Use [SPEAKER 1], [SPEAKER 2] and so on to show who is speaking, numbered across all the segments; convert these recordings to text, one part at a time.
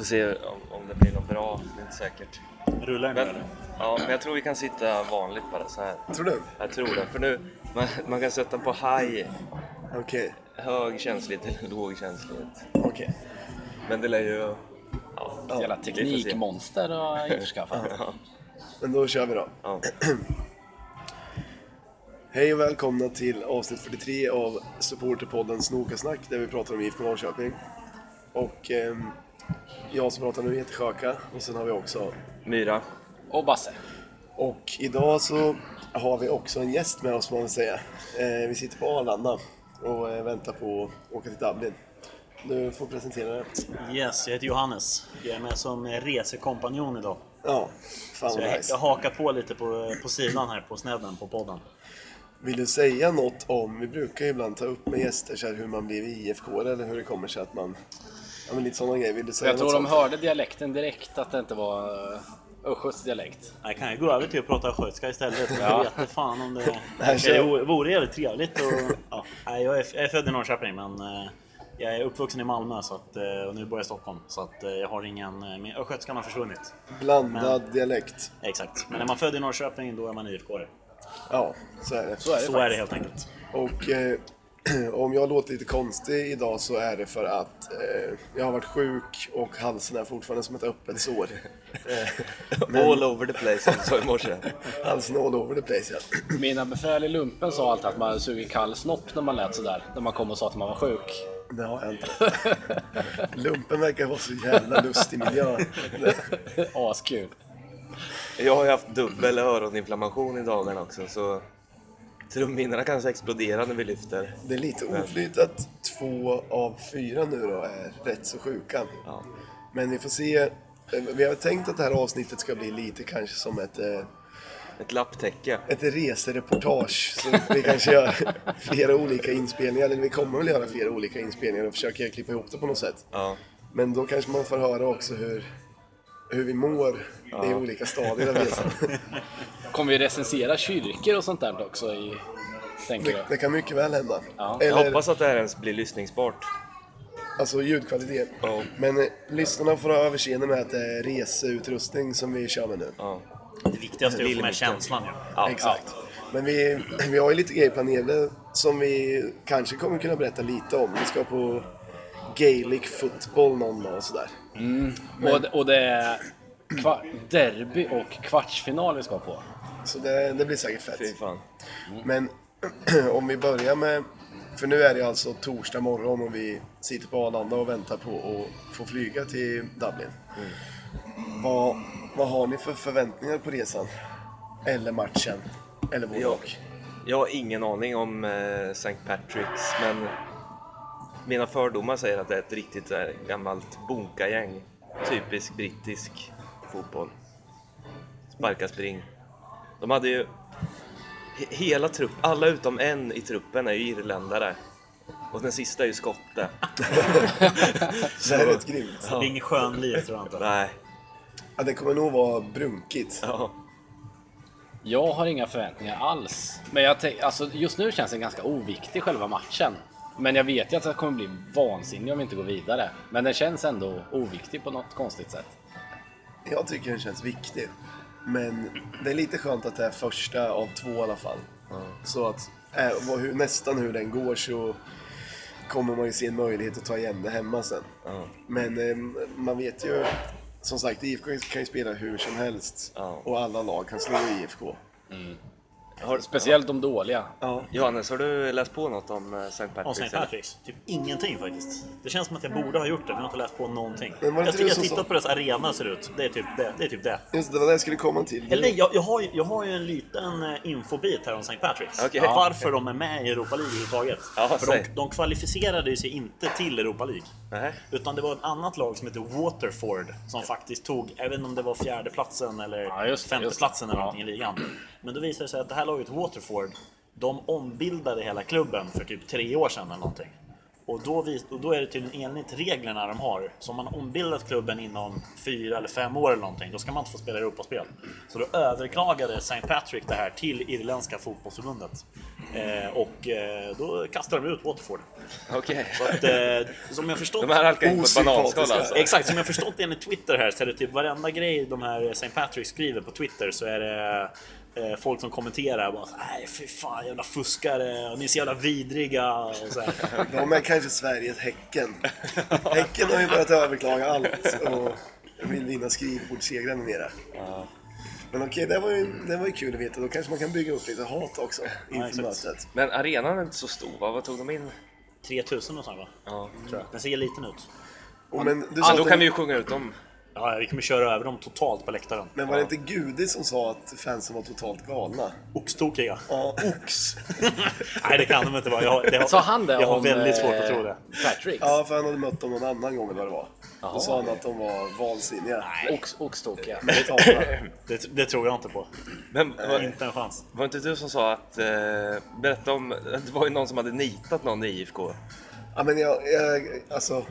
[SPEAKER 1] Får se om, om det blir något bra, det är inte säkert.
[SPEAKER 2] Rullar den
[SPEAKER 1] Men,
[SPEAKER 2] eller?
[SPEAKER 1] ja, men jag tror vi kan sitta vanligt bara så här.
[SPEAKER 3] Tror du?
[SPEAKER 1] Jag tror det, för nu, man, man kan sätta på high,
[SPEAKER 3] Okej.
[SPEAKER 1] hög känslighet eller låg känslighet.
[SPEAKER 3] Okej.
[SPEAKER 1] Men det lär ju... Ja,
[SPEAKER 4] Ett jävla teknikmonster har införskaffat.
[SPEAKER 1] Ja,
[SPEAKER 3] Men då kör vi då.
[SPEAKER 1] ja.
[SPEAKER 3] Hej och välkomna till avsnitt 43 av supporterpodden Snokasnack där vi pratar om IFK Norrköping. Och ehm, jag som pratar nu heter Sjöka och sen har vi också...
[SPEAKER 1] Myra.
[SPEAKER 4] Och Basse.
[SPEAKER 3] Och idag så har vi också en gäst med oss man väl säga. Eh, vi sitter på Arlanda och eh, väntar på att åka till Dublin. Du får presentera dig.
[SPEAKER 2] Yes, jag heter Johannes. Jag är med som resekompanjon idag.
[SPEAKER 3] Ja, fan
[SPEAKER 2] Så
[SPEAKER 3] vad
[SPEAKER 2] jag,
[SPEAKER 3] nice.
[SPEAKER 2] jag hakar på lite på, på sidan här på snedden på podden.
[SPEAKER 3] Vill du säga något om, vi brukar ju ibland ta upp med gäster så här, hur man blir IFK eller hur det kommer sig att man... Ja men lite sådana grejer. Vill du säga
[SPEAKER 4] Jag tror
[SPEAKER 3] något
[SPEAKER 4] de
[SPEAKER 3] sånt?
[SPEAKER 4] hörde dialekten direkt, att det inte var uh, Östgöts dialekt.
[SPEAKER 2] Jag kan ju gå över till att prata östgötska istället.
[SPEAKER 4] Ja.
[SPEAKER 2] Jag vet inte fan om det...
[SPEAKER 3] Nej, kör.
[SPEAKER 2] Det vore- jävligt trevligt och, ja. Nej, jag, är, jag är född i Norrköping men eh, jag är uppvuxen i Malmö så att, eh, och nu bor jag i Stockholm. Så att eh, jag har ingen... eh, Min östgötskan har försvunnit.
[SPEAKER 3] Blandad dialekt.
[SPEAKER 2] Exakt. Men är man född i Norrköping då är man ifk -are.
[SPEAKER 3] Ja, så är det.
[SPEAKER 4] Så är det
[SPEAKER 2] Så är det helt enkelt.
[SPEAKER 3] Och eh, om jag låter lite konstig idag så är det för att eh, jag har varit sjuk och halsen är fortfarande som ett öppet sår. Eh,
[SPEAKER 1] All over the place som du sa i morse.
[SPEAKER 3] halsen all over the place ja.
[SPEAKER 4] Mina befäl i lumpen sa alltid att man sugit kall snopp när man lät sådär. När man kom och sa att man var sjuk.
[SPEAKER 3] Det har jag inte. Lumpen verkar vara så jävla lustig miljö.
[SPEAKER 4] Askul.
[SPEAKER 1] Jag har ju haft dubbel öroninflammation i dagarna också så trumhinnorna kanske exploderar när vi lyfter.
[SPEAKER 3] Det är lite oflyt att två av fyra nu då är rätt så sjuka.
[SPEAKER 1] Ja.
[SPEAKER 3] Men vi får se. Vi har tänkt att det här avsnittet ska bli lite kanske som ett, eh,
[SPEAKER 1] Ett lapptäcke.
[SPEAKER 3] ett resereportage. Så vi kanske gör flera olika inspelningar, eller vi kommer väl göra flera olika inspelningar och försöka klippa ihop det på något sätt.
[SPEAKER 1] Ja.
[SPEAKER 3] Men då kanske man får höra också hur, hur vi mår i olika stadier av resan.
[SPEAKER 4] Kommer vi recensera kyrkor och sånt där också i... Tänker
[SPEAKER 3] Det, det kan mycket väl hända.
[SPEAKER 4] Ja.
[SPEAKER 1] Jag
[SPEAKER 3] Eller
[SPEAKER 1] hoppas att det här ens blir lyssningsbart.
[SPEAKER 3] alltså ljudkvalitet.
[SPEAKER 1] Ja.
[SPEAKER 3] Men eh, lyssnarna får ha överseende med att det är reseutrustning som vi kör med nu.
[SPEAKER 1] Ja.
[SPEAKER 2] Det viktigaste är att få med känslan ja.
[SPEAKER 1] Ja.
[SPEAKER 3] Exakt. Men vi, vi har ju lite grejer planerade som vi kanske kommer kunna berätta lite om. Vi ska på Gaelic football någon dag och sådär.
[SPEAKER 4] Och, det- och det är derby och kvartsfinal vi ska på.
[SPEAKER 3] Så det, det blir säkert fett.
[SPEAKER 1] Fy fan.
[SPEAKER 3] Men om vi börjar med, för nu är det alltså torsdag morgon och vi sitter på Arlanda och väntar på att få flyga till Dublin. Vad, vad har ni för förväntningar på resan? Eller matchen? Eller både
[SPEAKER 1] Ja.
[SPEAKER 3] och?
[SPEAKER 1] Jag har ingen aning om eh, St. Patricks men mina fördomar säger att det är ett riktigt så här, gammalt bonkagäng. Typisk brittisk fotboll. Sparka spring. De hade ju he- hela trupp, alla utom en i truppen är ju irländare. Och den sista är ju skotte.
[SPEAKER 3] Det är rätt grymt.
[SPEAKER 2] Det är ingen skön liv tror jag inte.
[SPEAKER 1] Nej.
[SPEAKER 3] Ja, det kommer nog vara brunkigt.
[SPEAKER 1] Ja.
[SPEAKER 4] Jag har inga förväntningar alls. Men jag tänk, alltså just nu känns den ganska oviktig själva matchen. Men jag vet ju att det kommer bli vansinnig om vi inte går vidare. Men den känns ändå oviktig på något konstigt sätt.
[SPEAKER 3] Jag tycker den känns viktig. Men det är lite skönt att det är första av två i alla fall. Så att äh, vad- hur, nästan hur den går så kommer man ju se en möjlighet att ta igen det hemma sen.
[SPEAKER 1] Ja.
[SPEAKER 3] Men eh, man vet ju, som sagt IFK kan ju spela hur som helst.
[SPEAKER 1] Ja.
[SPEAKER 3] Och alla lag kan slå IFK.
[SPEAKER 1] Har,
[SPEAKER 4] Speciellt de dåliga.
[SPEAKER 3] Ja.
[SPEAKER 1] Johannes, har du läst på något om eh, St.
[SPEAKER 2] Om
[SPEAKER 1] Patricks?
[SPEAKER 2] St. Patricks? Typ ingenting faktiskt. Det känns som att jag borde ha gjort det, men jag har inte läst på någonting. Jag,
[SPEAKER 3] inte
[SPEAKER 2] jag tittat på deras arena ser ut. Det är typ det. det, är typ det.
[SPEAKER 3] Just det, var det jag skulle komma till.
[SPEAKER 2] Eller nej, jag, jag, har ju, jag har ju en liten eh, infobit här om St. Patricks.
[SPEAKER 1] Okej.
[SPEAKER 2] Ja. Varför de är med i Europa League överhuvudtaget.
[SPEAKER 1] Ja,
[SPEAKER 2] För de, de kvalificerade sig inte till Europa League.
[SPEAKER 1] Nej.
[SPEAKER 2] Utan det var ett annat lag som heter Waterford som faktiskt tog, jag vet inte om det var fjärde platsen eller
[SPEAKER 4] Ja, just det, just
[SPEAKER 2] femteplatsen eller
[SPEAKER 4] Ja.
[SPEAKER 2] någonting i ligan. Men då visade det sig att det här laget Waterford, de ombildade hela klubben för typ tre år sedan eller någonting. Och då, vis, och då är det tydligen enligt reglerna de har. Så om man ombildat klubben inom fyra eller fem år eller någonting, då ska man inte få spela Europaspel. Så då överklagade St. Patrick det här till Irländska fotbollsförbundet. Eh, och eh, då kastade de ut Waterford.
[SPEAKER 5] Okej.
[SPEAKER 2] Att, eh, som jag förstått...
[SPEAKER 5] De här halkar in på ett bananskal alltså.
[SPEAKER 2] Exakt, som jag förstått enligt Twitter här så är det typ varenda grej de här St. Patrick skriver på Twitter så är det folk som kommenterar bara Nej fy fan jävla fuskare och ni är så jävla vidriga och så här.
[SPEAKER 3] De är kanske Sveriges Häcken. Häcken har ju börjat överklaga allt och vill vinna skrivbordssegrar med mera. Men okej, det, var ju, det var ju kul att veta. Då kanske man kan bygga upp lite hat också inför
[SPEAKER 2] exakt.
[SPEAKER 3] mötet.
[SPEAKER 5] Men arenan är inte så stor va? Vad tog de in?
[SPEAKER 2] 3000 och sånt va?
[SPEAKER 5] Ja.
[SPEAKER 2] Tror jag. Den ser liten ut.
[SPEAKER 3] Och men, du
[SPEAKER 5] Ja, då kan vi ju sjunga ut dem.
[SPEAKER 2] Ja, vi kommer köra över dem totalt på läktaren.
[SPEAKER 3] men var det inte Gudi som sa att fansen var totalt galna?
[SPEAKER 2] Oxtokiga.
[SPEAKER 3] Ja, ox!
[SPEAKER 2] Nej det kan de inte vara. Jag det har,
[SPEAKER 4] Sa han det
[SPEAKER 2] Jag har väldigt svårt att
[SPEAKER 4] eh,
[SPEAKER 2] tro det.
[SPEAKER 4] Patrick?
[SPEAKER 3] Ja, för han hade mött dem någon annan gång eller vad det var.
[SPEAKER 4] Jaha.
[SPEAKER 3] Då sa han att de var vansinniga.
[SPEAKER 4] Ox, oxtokiga.
[SPEAKER 2] Det. Det tror jag inte på.
[SPEAKER 5] Men var,
[SPEAKER 2] Inte en chans.
[SPEAKER 5] var inte du som sa att... Eh, berätta om... Det var ju någon som hade nitat någon i IFK.
[SPEAKER 3] Ja, men jag, jag, alltså,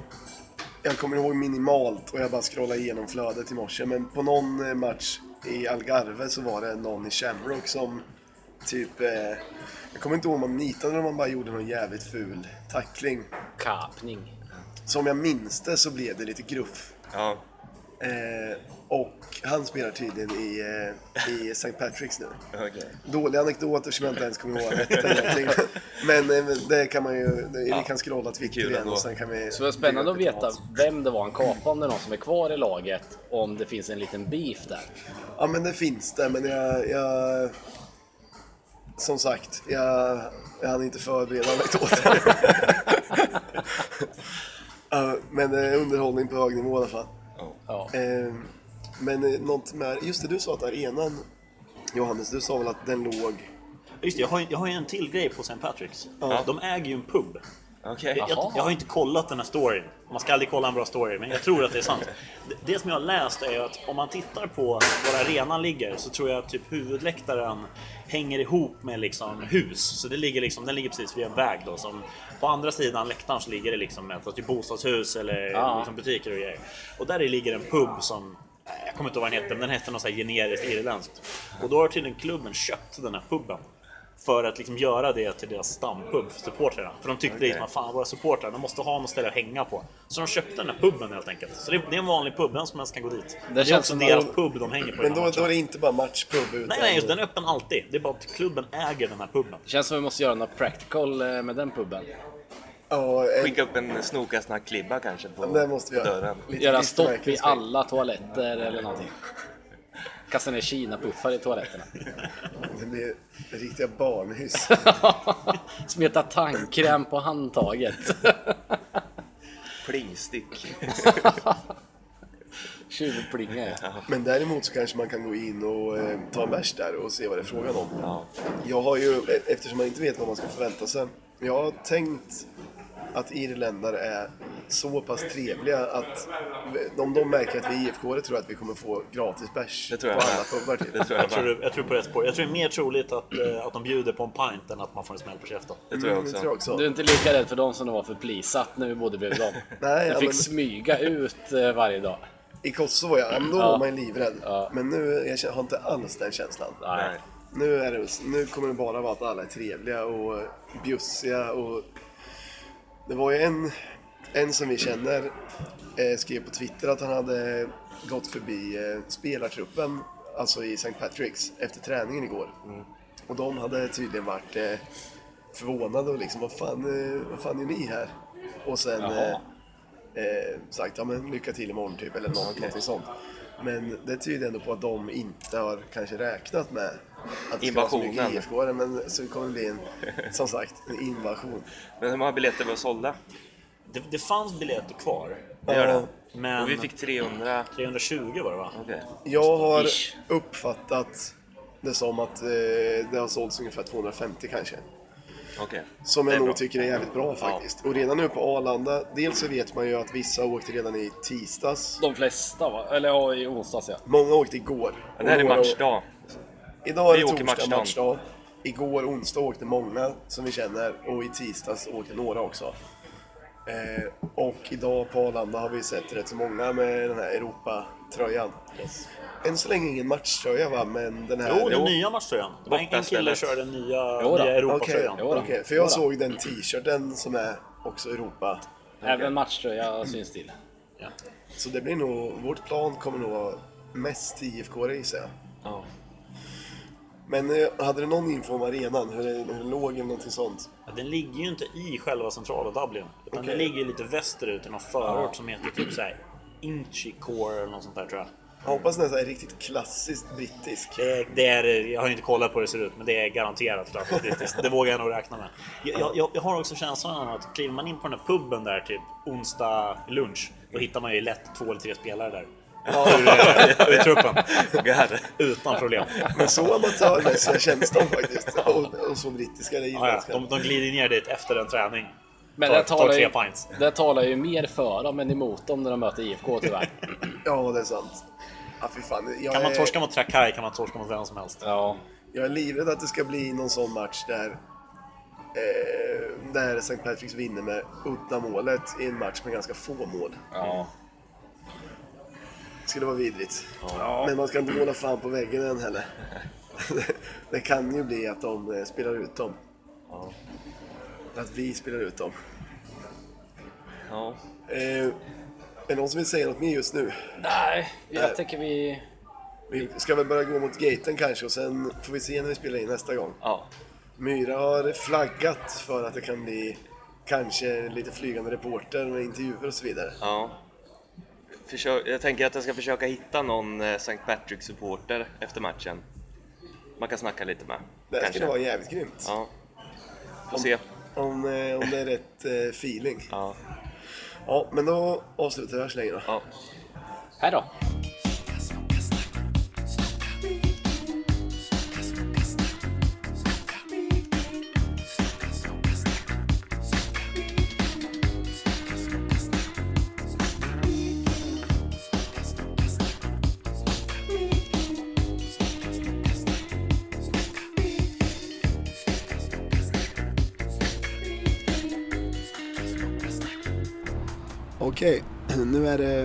[SPEAKER 3] jag kommer ihåg minimalt och jag bara scrollade igenom flödet i morse. Men på någon eh, match i Algarve så var det någon i Shamrock som typ... Eh, jag kommer inte ihåg om man nitade eller om man bara gjorde någon jävligt ful tackling.
[SPEAKER 4] Kapning.
[SPEAKER 3] Som jag minns det så blev det lite gruff.
[SPEAKER 5] Ja.
[SPEAKER 3] Eh, och han spelar tydligen i, eh, i St. Patrick's nu.
[SPEAKER 5] Okej.
[SPEAKER 3] Dåliga anekdoter som jag inte ens kommer ihåg. Men eh, det kan man ju, det, vi kan scrolla Twitter igen och sen kan vi...
[SPEAKER 4] Så det är spännande att veta vem det var han kapade, om det är någon som är kvar i laget, om det finns en liten beef där.
[SPEAKER 3] Ja men det finns det, men jag... jag som sagt, jag, jag hann inte förbereda anekdoter. Ja, men eh, underhållning på hög nivå i alla fall.
[SPEAKER 4] Ja.
[SPEAKER 3] Eh, men eh, något med, just det du sa att arenan, Johannes, du sa väl att den låg...
[SPEAKER 2] Just det, jag har, ju- jag har ju en till grej på St. Patrick's.
[SPEAKER 5] Ja.
[SPEAKER 2] De äger ju en pub.
[SPEAKER 5] Okej.
[SPEAKER 2] Jag, jag, jag har inte kollat den här storyn. Man ska aldrig kolla en bra story, men jag tror att det är sant. Det, det som jag har läst är att om man tittar på var arenan ligger så tror jag att typ huvudläktaren hänger ihop med liksom hus. Så det ligger liksom, den ligger precis vid en väg då. Som, på andra sidan läktaren så ligger det liksom ett typ bostadshus eller liksom butiker och grejer. Och där ligger en pub som eh, jag kommer inte ihåg vad den heter, men den heter något så här generiskt irländskt. Och då har tydligen klubben köpt den här puben. För att liksom göra det till deras stampub för supportrarna. För de tyckte
[SPEAKER 5] Okej.
[SPEAKER 2] liksom att fan våra supportrar, de måste ha något ställe att hänga på. Så de köpte den här puben helt enkelt. Så det är, det är en vanlig pub, vem som helst kan gå dit. Det, är
[SPEAKER 4] känns
[SPEAKER 2] också deras
[SPEAKER 4] att-
[SPEAKER 2] pub de hänger på.
[SPEAKER 3] Men
[SPEAKER 2] de
[SPEAKER 3] då, då är det inte bara matchpub utan...
[SPEAKER 2] Nej, nej, just den är öppen alltid. Det är bara att klubben äger den här puben.
[SPEAKER 4] Det känns som vi måste göra något practical eh, med den puben.
[SPEAKER 3] Ja, en,
[SPEAKER 5] Skicka upp en snokasnack-klibba kanske på,
[SPEAKER 3] det måste vi
[SPEAKER 5] på
[SPEAKER 3] göra.
[SPEAKER 5] dörren.
[SPEAKER 3] Lite
[SPEAKER 4] Göra stopp i alla toaletter eller någonting. Kasta ner Kina-puffar i toaletterna.
[SPEAKER 3] Det blir riktiga barnhyss.
[SPEAKER 4] Smeta tandkräm på handtaget.
[SPEAKER 5] Plingstick.
[SPEAKER 4] Tjuvplinga.
[SPEAKER 3] Men däremot så kanske man kan gå in och eh, ta en bärs där och se vad det är frågan om.
[SPEAKER 5] Ja.
[SPEAKER 3] Jag har ju, e- eftersom man inte vet vad man ska förvänta sig, jag har tänkt att irländare är så pass trevliga att om de märker att vi är IFK tror jag att vi kommer få gratis bärs
[SPEAKER 5] Det
[SPEAKER 3] på alla pubbar typ.
[SPEAKER 5] Det tror jag
[SPEAKER 2] Jag tror, jag tror på rätt spår. Jag tror det är mer troligt att, eh, att de bjuder på en pint än att man får en smäll på käften.
[SPEAKER 5] Det tror jag
[SPEAKER 3] Mm, det tror jag
[SPEAKER 5] också.
[SPEAKER 3] också.
[SPEAKER 4] Du är inte lika rädd för dem som du var för Plisat när vi bodde bredvid dem.
[SPEAKER 3] Nej,
[SPEAKER 4] Du
[SPEAKER 3] ja,
[SPEAKER 4] fick
[SPEAKER 3] men-
[SPEAKER 4] smyga ut eh, varje dag.
[SPEAKER 3] I Kosovo ja, men då
[SPEAKER 4] Ja.
[SPEAKER 3] var man ju livrädd.
[SPEAKER 4] Ja.
[SPEAKER 3] Men nu jag har inte alls den känslan.
[SPEAKER 5] Nej.
[SPEAKER 3] Nu, är det, nu kommer det bara vara att alla är trevliga och bjussiga och... Det var ju en, en som vi känner eh, skrev på Twitter att han hade gått förbi eh, spelartruppen, alltså i St. Patrick's, efter träningen igår. Och de hade tydligen varit eh, förvånade och liksom, vad fan, eh, vad fan är ni här? Och sen eh, eh, sagt, ja men lycka till imorgon typ, eller något, någonting sånt. Men det tyder ändå på att de inte har kanske räknat med att det ska vara så mycket
[SPEAKER 5] Invasionen.
[SPEAKER 3] IFK-are, men så det kommer bli en, som sagt, en invasion.
[SPEAKER 5] Men hur många biljetter var sålda?
[SPEAKER 2] Det, det fanns biljetter kvar.
[SPEAKER 5] Det gör det.
[SPEAKER 2] Men
[SPEAKER 5] Och vi fick 300...
[SPEAKER 2] 320 var det va?
[SPEAKER 5] Okej.
[SPEAKER 3] Jag har
[SPEAKER 4] Ish.
[SPEAKER 3] uppfattat det som att eh, det har sålts ungefär 250 kanske.
[SPEAKER 5] Okej.
[SPEAKER 3] Som
[SPEAKER 5] Det
[SPEAKER 3] jag nog
[SPEAKER 5] bra.
[SPEAKER 3] tycker är jävligt bra faktiskt. Och redan nu på Arlanda, dels så vet man ju att vissa åkte redan i tisdags.
[SPEAKER 4] De flesta va? Eller ja, i onsdags ja.
[SPEAKER 3] Många åkte igår.
[SPEAKER 5] Men det här är
[SPEAKER 3] Och några-
[SPEAKER 5] matchdag.
[SPEAKER 3] Idag är
[SPEAKER 5] Vi
[SPEAKER 3] det
[SPEAKER 5] åker
[SPEAKER 3] torsdag,
[SPEAKER 5] matchdagen.
[SPEAKER 6] Eh, och idag på Arlanda har vi sett rätt så många med den här Europa-tröjan. Än så länge ingen matchtröja va, men den här...
[SPEAKER 2] Jo, den
[SPEAKER 5] Jo.
[SPEAKER 2] nya matchtröjan. Det var En en kille
[SPEAKER 5] Bortaspelet.
[SPEAKER 2] kör den nya,
[SPEAKER 3] Jo
[SPEAKER 2] nya
[SPEAKER 6] Okej,
[SPEAKER 2] Europatröjan.
[SPEAKER 3] Jo då.
[SPEAKER 6] okej, för jag såg den t-shirten som är också Europa.
[SPEAKER 3] Även matchtröja syns till.
[SPEAKER 2] Ja.
[SPEAKER 6] Så det blir nog, vårt plan kommer nog vara mest IFK gissar jag.
[SPEAKER 5] Ja.
[SPEAKER 6] Men eh, hade du någon info om arenan? Hur, det, hur det låg eller någonting sånt?
[SPEAKER 2] Ja, Den ligger ju inte i själva centrala Dublin. Utan
[SPEAKER 6] Okej.
[SPEAKER 2] den ligger lite västerut i någon förort som heter typ såhär Inchicore eller något sånt där tror jag.
[SPEAKER 6] Jag hoppas den är riktigt klassiskt brittisk.
[SPEAKER 2] Det är, det är, jag har inte kollat på hur det ser ut, men det är garanterat klart brittiskt. Det vågar jag nog räkna med. Jag, jag, jag har också känslan av att kliver man in på den här puben där typ onsdag lunch, då hittar man ju lätt två eller tre spelare där. Ur, eh, ur truppen. Utan problem.
[SPEAKER 6] Men så amatörmässiga känns de faktiskt. Och, och så brittiska,
[SPEAKER 2] Ja, ja, de, de glider ner dit efter en träning.
[SPEAKER 3] Men
[SPEAKER 2] Tar-
[SPEAKER 3] det talar,
[SPEAKER 2] tre
[SPEAKER 3] ju,
[SPEAKER 2] pints.
[SPEAKER 3] det talar ju mer för dem än emot dem när de möter IFK tyvärr.
[SPEAKER 6] Ja, det är sant. Ja, fan. Jag,
[SPEAKER 2] Kan man
[SPEAKER 6] är,
[SPEAKER 2] torska mot Trakai kan man torska mot vem som helst.
[SPEAKER 3] Ja,
[SPEAKER 6] jag är livrädd att det ska bli någon sån match där eh, där St. Patricks vinner med uddamålet i en match med ganska få mål.
[SPEAKER 3] ja.
[SPEAKER 6] Det skulle vara vidrigt. Men man ska inte måla fan på väggen än heller. det kan ju bli att de eh, spelar ut dem. Att vi spelar ut dem.
[SPEAKER 5] Ja.
[SPEAKER 6] Eh, är det någon som vill säga något mer just nu?
[SPEAKER 3] Nej, jag tänker vi...
[SPEAKER 6] Vi ska väl börja gå mot gaten kanske och sen får vi se när vi spelar in nästa gång.
[SPEAKER 5] ja.
[SPEAKER 6] Myra har flaggat för att det kan bli kanske lite flygande reporter med intervjuer och så vidare.
[SPEAKER 5] ja. Försök, jag tänker att jag ska försöka hitta någon eh, St. Patrick-supporter efter matchen. Man kan snacka lite med.
[SPEAKER 6] Det
[SPEAKER 5] kanske.
[SPEAKER 6] skulle vara jävligt grymt.
[SPEAKER 5] Ja. Får se.
[SPEAKER 6] Om, eh, om det är rätt eh, feeling.
[SPEAKER 5] Ja.
[SPEAKER 6] Ja, men då avslutar vi här så länge då.
[SPEAKER 5] ja.
[SPEAKER 3] Här då.
[SPEAKER 6] Okej, nu är det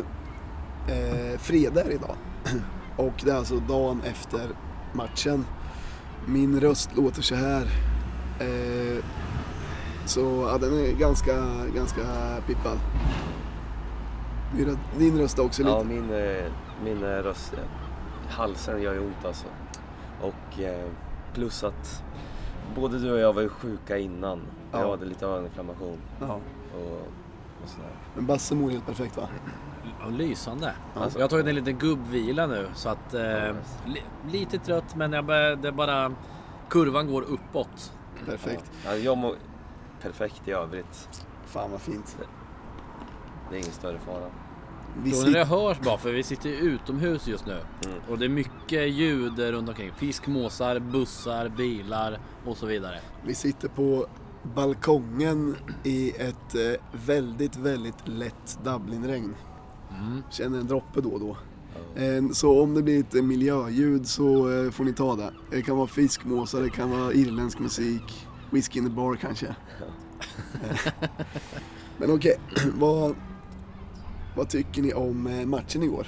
[SPEAKER 6] eh, fredag idag. Och det är alltså dagen efter matchen. Min röst låter så här. Eh, så ja, den är ganska, ganska pippad. Myra, Din röst också lite...
[SPEAKER 1] Ja, min, eh, min eh, röst, eh, halsen gör ju ont alltså. Och eh, plus att både du och jag var ju sjuka innan.
[SPEAKER 6] Ja.
[SPEAKER 1] Jag hade lite öroninflammation
[SPEAKER 6] Ja.
[SPEAKER 1] och, och sådär.
[SPEAKER 6] Men Basse mår helt perfekt va?
[SPEAKER 4] Ja, lysande.
[SPEAKER 1] Alltså.
[SPEAKER 4] Jag har tagit en liten gubbvila nu så att eh, li, lite trött men jag bör, det är bara kurvan går uppåt.
[SPEAKER 6] Perfekt.
[SPEAKER 1] Ja, jag mår perfekt i övrigt.
[SPEAKER 6] Fan vad fint.
[SPEAKER 1] Det är ingen större fara.
[SPEAKER 6] Vi
[SPEAKER 4] Tror ni det hörs bra? För vi sitter utomhus just nu
[SPEAKER 1] Mm.
[SPEAKER 4] och det är mycket ljud runt omkring. Fiskmåsar, bussar, bilar och så vidare.
[SPEAKER 6] Vi sitter på balkongen i ett eh, väldigt, väldigt lätt Dublinregn. Känner en droppe då och då. Eh, Så om det blir ett miljöljud så eh, får ni ta det. Det kan vara fiskmåsar, det kan vara irländsk musik, whisky in the bar kanske. Men okej, vad, vad tycker ni om eh, matchen igår?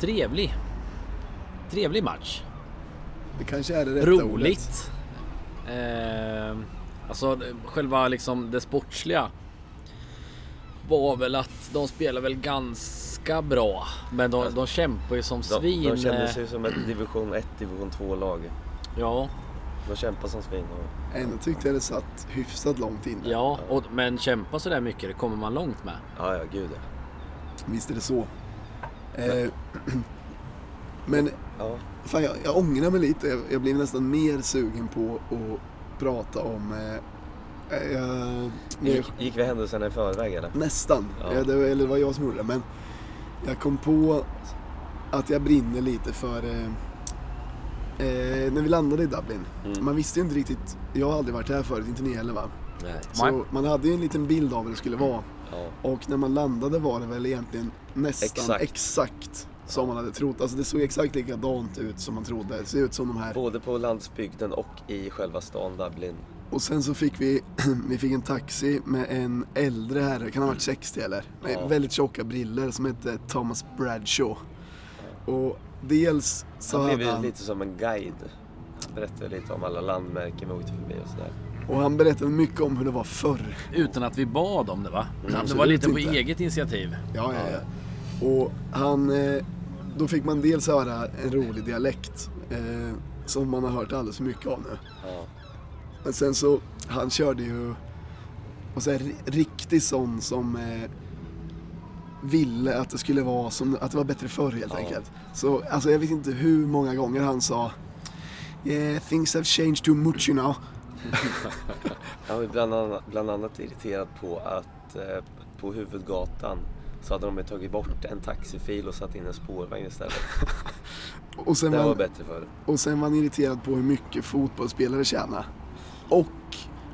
[SPEAKER 4] Trevlig. Trevlig match.
[SPEAKER 6] Det kanske är det rätta ordet.
[SPEAKER 4] Roligt. Eh, alltså själva liksom det sportsliga var väl att de spelar väl ganska bra. Men de, de kämpar ju som
[SPEAKER 1] De,
[SPEAKER 4] svin.
[SPEAKER 1] de kändes
[SPEAKER 4] eh,
[SPEAKER 1] ju som ett division 1, division 2-lag.
[SPEAKER 4] Ja,
[SPEAKER 1] De kämpar som svin. Och,
[SPEAKER 6] Ändå tyckte jag det satt hyfsat långt inne.
[SPEAKER 4] ja och, men kämpa sådär mycket, det kommer man långt med.
[SPEAKER 1] ja, ja, gud ja.
[SPEAKER 6] Visst är det så. Eh, men
[SPEAKER 1] ja.
[SPEAKER 6] fan, jag, jag ångrar mig lite. Jag, jag blev nästan mer sugen på att prata om... Eh, eh, jag,
[SPEAKER 1] Gick, gick vi händelserna i förväg eller?
[SPEAKER 6] nästan.
[SPEAKER 1] Ja.
[SPEAKER 6] Det, var- eller det var jag som gjorde det. Men jag kom på att jag brinner lite för... Eh, eh, när vi landade i Dublin.
[SPEAKER 1] Mm.
[SPEAKER 6] Man visste ju inte riktigt. Jag har aldrig varit här förut, inte ni heller va?
[SPEAKER 1] Nej.
[SPEAKER 6] Så man hade ju en liten bild av hur det skulle vara.
[SPEAKER 1] Ja.
[SPEAKER 6] Och när man landade var det väl egentligen nästan exakt,
[SPEAKER 1] Exakt.
[SPEAKER 6] Som man hade trott. Alltså det såg exakt likadant ut som man trodde. Det ser ut som de här...
[SPEAKER 1] Både på landsbygden och i själva stan Dublin
[SPEAKER 6] Och sen så fick vi, vi fick en taxi med en äldre herre, kan ha varit 60 eller? Med
[SPEAKER 1] Ja.
[SPEAKER 6] väldigt tjocka briller som hette Thomas Bradshaw. Och dels så
[SPEAKER 1] Han blev
[SPEAKER 6] han,
[SPEAKER 1] lite som en guide. Han berättade lite om alla landmärken vi åkte förbi och sådär.
[SPEAKER 6] och han berättade mycket om hur det var förr.
[SPEAKER 4] Utan att vi bad om det va? det var lite på
[SPEAKER 6] inte.
[SPEAKER 4] eget initiativ.
[SPEAKER 6] Ja, ja, ja. Och han, eh, då fick man dels höra en rolig dialekt eh, som man har hört alldeles för mycket av nu.
[SPEAKER 1] Ja.
[SPEAKER 6] Men sen så, han körde ju och så här, ri- riktig sån som eh, ville att det skulle vara som, att det var bättre förr helt enkelt. Så alltså jag vet inte hur många gånger han sa Yeah, things have changed too much you know.
[SPEAKER 1] Han var bland annat, bland annat irriterad på att eh, på huvudgatan så hade de tagit bort en taxifil och satt in en spårvagn istället.
[SPEAKER 6] Och sen,
[SPEAKER 1] Det
[SPEAKER 6] var han,
[SPEAKER 1] bättre förr.
[SPEAKER 6] och sen var han irriterad på hur mycket fotbollsspelare tjänar. Och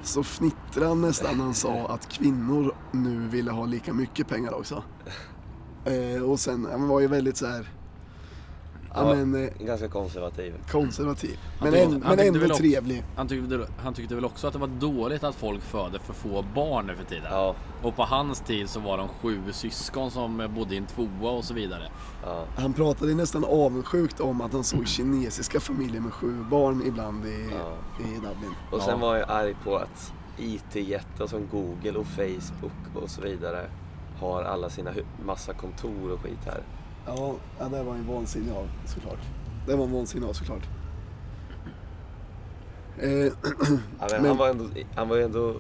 [SPEAKER 6] så fnittrade han nästan när han sa att kvinnor nu ville ha lika mycket pengar också. Eh, och sen, han var ju väldigt så här. Ja, men, eh,
[SPEAKER 1] Ganska konservativ.
[SPEAKER 6] konservativ.
[SPEAKER 4] Han
[SPEAKER 6] Men,
[SPEAKER 4] tyckte-
[SPEAKER 6] en, men
[SPEAKER 4] tyckte
[SPEAKER 6] ändå
[SPEAKER 4] väl också-
[SPEAKER 6] trevlig.
[SPEAKER 4] Han tyckte, han tyckte väl också att det var dåligt att folk föder för få barn nu för tiden.
[SPEAKER 1] Ja,
[SPEAKER 4] Och på hans tid så var de sju syskon som bodde i en tvåa och så vidare.
[SPEAKER 1] ja.
[SPEAKER 6] Han pratade nästan avundsjukt om att han såg kinesiska familjer med sju barn ibland i,
[SPEAKER 1] Ja.
[SPEAKER 6] i Dublin.
[SPEAKER 1] Och sen
[SPEAKER 4] Ja.
[SPEAKER 1] var jag arg på att IT-jättar som Google och Facebook och så vidare har alla sina massa kontor och skit här.
[SPEAKER 6] Ja, ja det var en vansinnig av såklart. Det var en vansinnig av såklart. Eh,
[SPEAKER 1] Ja, men
[SPEAKER 6] Men-
[SPEAKER 1] Han, var ändå, han var ju ändå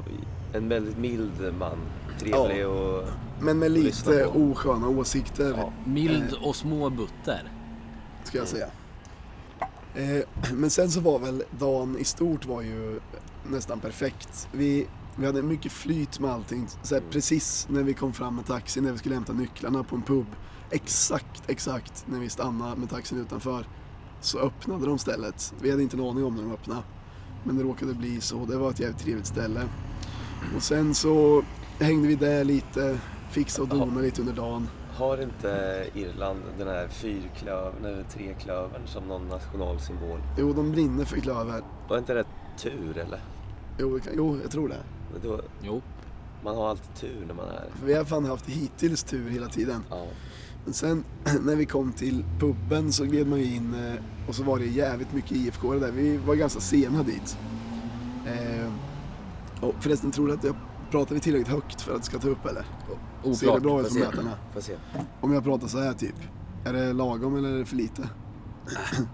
[SPEAKER 1] en väldigt mild man. Trevlig och...
[SPEAKER 6] men med lite osköna åsikter.
[SPEAKER 1] Ja.
[SPEAKER 4] Mild och små butter.
[SPEAKER 6] ska jag säga. Eh, men sen så var väl dagen i stort var ju nästan perfekt. Vi, vi hade mycket flyt med allting. Så här, precis när vi kom fram med taxin, när vi skulle hämta nycklarna på en pub. Exakt, exakt när vi stannade med taxin utanför så öppnade de stället. Vi hade inte en aning om när de öppnade. Men det råkade bli så. Det var ett jävligt trevligt ställe. Och sen så hängde vi där lite, fixade och donade lite under dagen.
[SPEAKER 1] Har inte Irland den här fyrklövern eller treklövern som någon nationalsymbol?
[SPEAKER 6] Jo, de brinner för klöver.
[SPEAKER 1] Var inte det tur eller?
[SPEAKER 6] Jo, jo jag tror det.
[SPEAKER 1] Då,
[SPEAKER 4] Jo.
[SPEAKER 1] man har alltid tur när man är
[SPEAKER 6] vi har fan haft hittills tur hela tiden.
[SPEAKER 1] Ja.
[SPEAKER 6] Men sen när vi kom till puben så gled man ju in eh, och så var det jävligt mycket IFK där. Vi var ganska sena dit. Eh, och förresten, tror du att jag pratar vi tillräckligt högt för att det ska ta upp eller? Ser det
[SPEAKER 4] Oklart.
[SPEAKER 6] bra ut på
[SPEAKER 1] se.
[SPEAKER 6] Om jag pratar så här typ. Är det lagom eller är det för lite?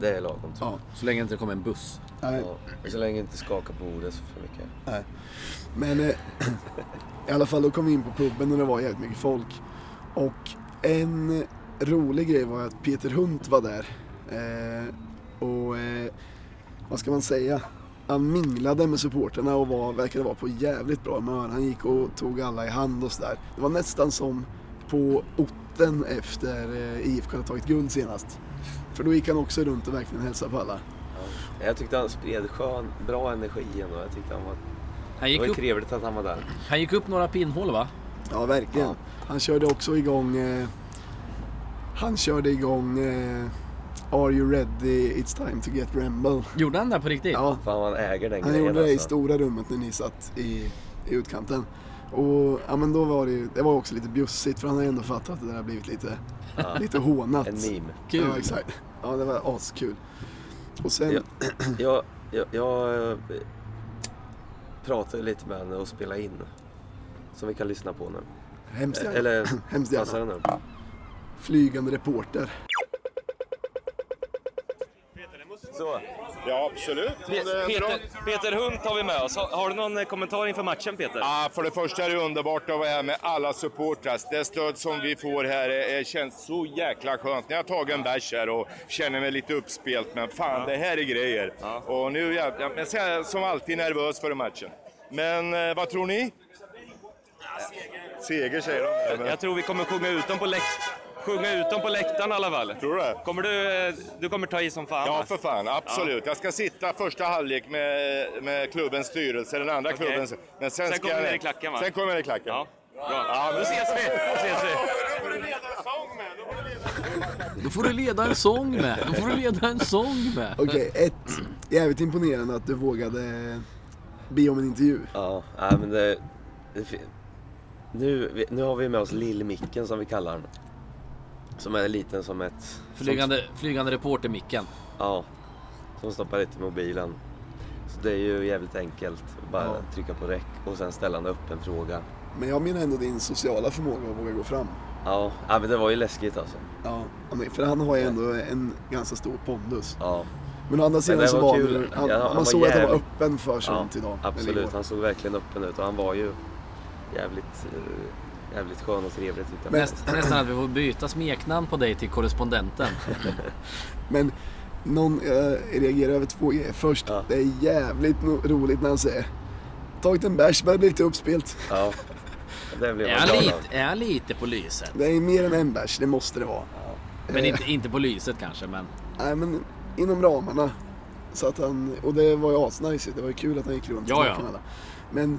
[SPEAKER 1] Det är lagom tror jag.
[SPEAKER 6] Ja.
[SPEAKER 4] Så länge det inte kommer en buss.
[SPEAKER 6] Nej.
[SPEAKER 1] Ja. Så länge inte skakar på bordet för mycket.
[SPEAKER 6] Nej. Men eh, i alla fall då kom vi in på puben och det var jävligt mycket folk. Och en rolig grej var att Peter Hunt var där. Eh, och eh, vad ska man säga? Han minglade med supporterna och var, verkade vara på jävligt bra humör. Han gick och tog alla i hand och sådär. Det var nästan som på otten efter eh, IFK hade tagit guld senast. För då gick han också runt och verkligen hälsade på alla.
[SPEAKER 1] Ja. Jag tyckte han spred skön, bra energi ändå. Jag tyckte han var,
[SPEAKER 4] Han
[SPEAKER 1] det
[SPEAKER 4] gick,
[SPEAKER 1] var ju
[SPEAKER 4] upp,
[SPEAKER 1] trevligt att han var där.
[SPEAKER 4] han gick upp några pinnhål va?
[SPEAKER 6] Ja, verkligen.
[SPEAKER 1] Ja.
[SPEAKER 6] Han körde också igång... Eh, han körde igång... Eh, Are you ready? It's time to get Ramble.
[SPEAKER 4] Gjorde han det på riktigt?
[SPEAKER 6] Ja,
[SPEAKER 1] Fan han äger den
[SPEAKER 6] han
[SPEAKER 1] grejen
[SPEAKER 6] gjorde det i
[SPEAKER 1] alltså.
[SPEAKER 6] stora rummet när ni satt i, i utkanten. Och ja, men då var det ju, det var också lite bjussigt för han har ändå fattat att det där har blivit lite, lite hånat.
[SPEAKER 1] En meme.
[SPEAKER 4] Kul.
[SPEAKER 6] Ja, exakt. Ja, det var askul. Och sen,
[SPEAKER 1] Ja. Jag, jag, jag eh, pratade lite med henne och spelade in. Som vi kan lyssna på nu.
[SPEAKER 6] hemskt gärna,
[SPEAKER 1] Eller
[SPEAKER 6] hemskt
[SPEAKER 1] passar
[SPEAKER 6] gärna. Flygande reporter.
[SPEAKER 5] Så.
[SPEAKER 7] Ja, absolut.
[SPEAKER 5] Peter, Peter Hunt har vi med oss. Har, har du någon eh, kommentar inför matchen Peter?
[SPEAKER 7] Ja, för det första är det underbart att vara här med alla supportrar. Det stöd som vi får här är, känns så jäkla skönt. När jag har tagit en bärs här och känner mig lite uppspelt, men fan, det här är grejer. Och nu jag, men så är jag som alltid nervös före matchen. Men eh, vad tror ni? Seger säger de.
[SPEAKER 5] Jag tror vi kommer sjunga ut dem på, läkt sjunga ut dem på läktaren i alla fall.
[SPEAKER 7] tror du det?
[SPEAKER 5] Kommer du, du kommer ta i som fan?
[SPEAKER 7] Ja,
[SPEAKER 5] va?
[SPEAKER 7] för fan. Absolut. Jag ska sitta första halvlek med, med klubbens styrelse, den andra
[SPEAKER 5] Okej.
[SPEAKER 7] klubbens. Men sen,
[SPEAKER 5] Sen
[SPEAKER 7] ska
[SPEAKER 5] kommer
[SPEAKER 7] jag,
[SPEAKER 5] ner i klacken, va?
[SPEAKER 7] Sen kommer jag ner i klacken.
[SPEAKER 5] Ja, bra. Då ses vi! Då ses vi.
[SPEAKER 4] Då får du leda en sång med. Då får du leda en sång med.
[SPEAKER 6] Okej, ett. Jävligt imponerande att du vågade be om en intervju.
[SPEAKER 1] Ja, men det... det nu, nu har vi med oss Lill-Micken som vi kallar den. Som är liten som ett...
[SPEAKER 4] Flygande, flygande reporter-micken.
[SPEAKER 1] Ja, som stoppar lite i mobilen. Så det är ju jävligt enkelt. Bara
[SPEAKER 6] Ja.
[SPEAKER 1] trycka på räck och sen ställa en öppen fråga.
[SPEAKER 6] Men jag menar ändå din sociala förmåga att våga gå fram.
[SPEAKER 1] Ja, ja men det var ju läskigt alltså.
[SPEAKER 6] Ja, men- för han har ju ändå en ganska stor pondus.
[SPEAKER 1] Ja,
[SPEAKER 6] Men å andra sidan så
[SPEAKER 1] var kul.
[SPEAKER 6] han,
[SPEAKER 1] Ja, han
[SPEAKER 6] man
[SPEAKER 1] var
[SPEAKER 6] såg att han var
[SPEAKER 1] jävligt-
[SPEAKER 6] öppen för
[SPEAKER 1] ja
[SPEAKER 6] sånt idag. eller
[SPEAKER 1] absolut. Han såg verkligen öppen ut och han var ju jävligt, eh, jävligt skön och trevlig att titta på.
[SPEAKER 4] Näst, nästan att vi får byta smeknamn på dig till korrespondenten.
[SPEAKER 6] Men någon, jag reagerar över två grejer. Först,
[SPEAKER 1] Ja.
[SPEAKER 6] det är jävligt no- roligt när han säger Tagit en bärs, börjar bli lite uppspelt.
[SPEAKER 1] Ja, det blev
[SPEAKER 4] Är han,
[SPEAKER 1] glad av.
[SPEAKER 4] lite, är han lite på lyset?
[SPEAKER 6] Det är mer än en bärs, det måste det vara.
[SPEAKER 4] Men inte, inte på lyset kanske, men...
[SPEAKER 6] Nej men inom ramarna. Så att han, och det var ju asnice det var ju kul att han gick runt
[SPEAKER 4] Ja,
[SPEAKER 6] och
[SPEAKER 4] ja.
[SPEAKER 6] med alla. Men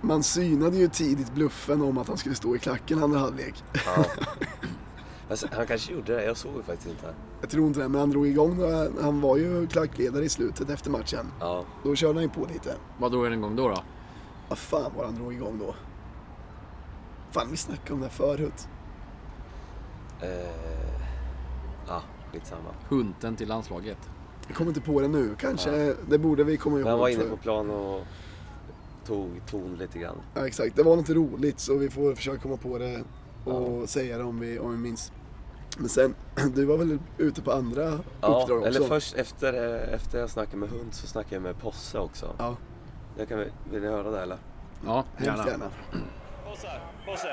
[SPEAKER 6] man synade ju tidigt bluffen om att han skulle stå i klacken andra halvlek.
[SPEAKER 1] Ja. Alltså, han kanske gjorde det, jag såg ju faktiskt inte.
[SPEAKER 6] Jag tror inte det, men han drog igång då. Han var ju klackledare i slutet efter matchen.
[SPEAKER 1] Ja,
[SPEAKER 6] Då körde han ju på lite.
[SPEAKER 4] Vad drog han igång då? då?
[SPEAKER 6] Vad fan var han drog igång då? Fan, vi snackade om det här förut.
[SPEAKER 1] eh, ja skitsamma.
[SPEAKER 4] Hunten till landslaget.
[SPEAKER 6] Jag kommer inte på det nu. Kanske, det borde vi komma ihåg.
[SPEAKER 1] Men han var inne på plan och tog ton lite grann.
[SPEAKER 6] Ja, exakt. Det var något roligt så vi får försöka komma på det och säga det om vi, om vi minns. Men sen, du var väl ute på andra
[SPEAKER 1] Ja,
[SPEAKER 6] uppdrag också?
[SPEAKER 1] eller först efter, eh, efter jag snackade med hund så snackade jag med Posse också.
[SPEAKER 6] Ja,
[SPEAKER 1] Jag kan, vill ni höra det eller?
[SPEAKER 4] Ja, gärna.
[SPEAKER 6] gärna.
[SPEAKER 5] Bosse, Bosse.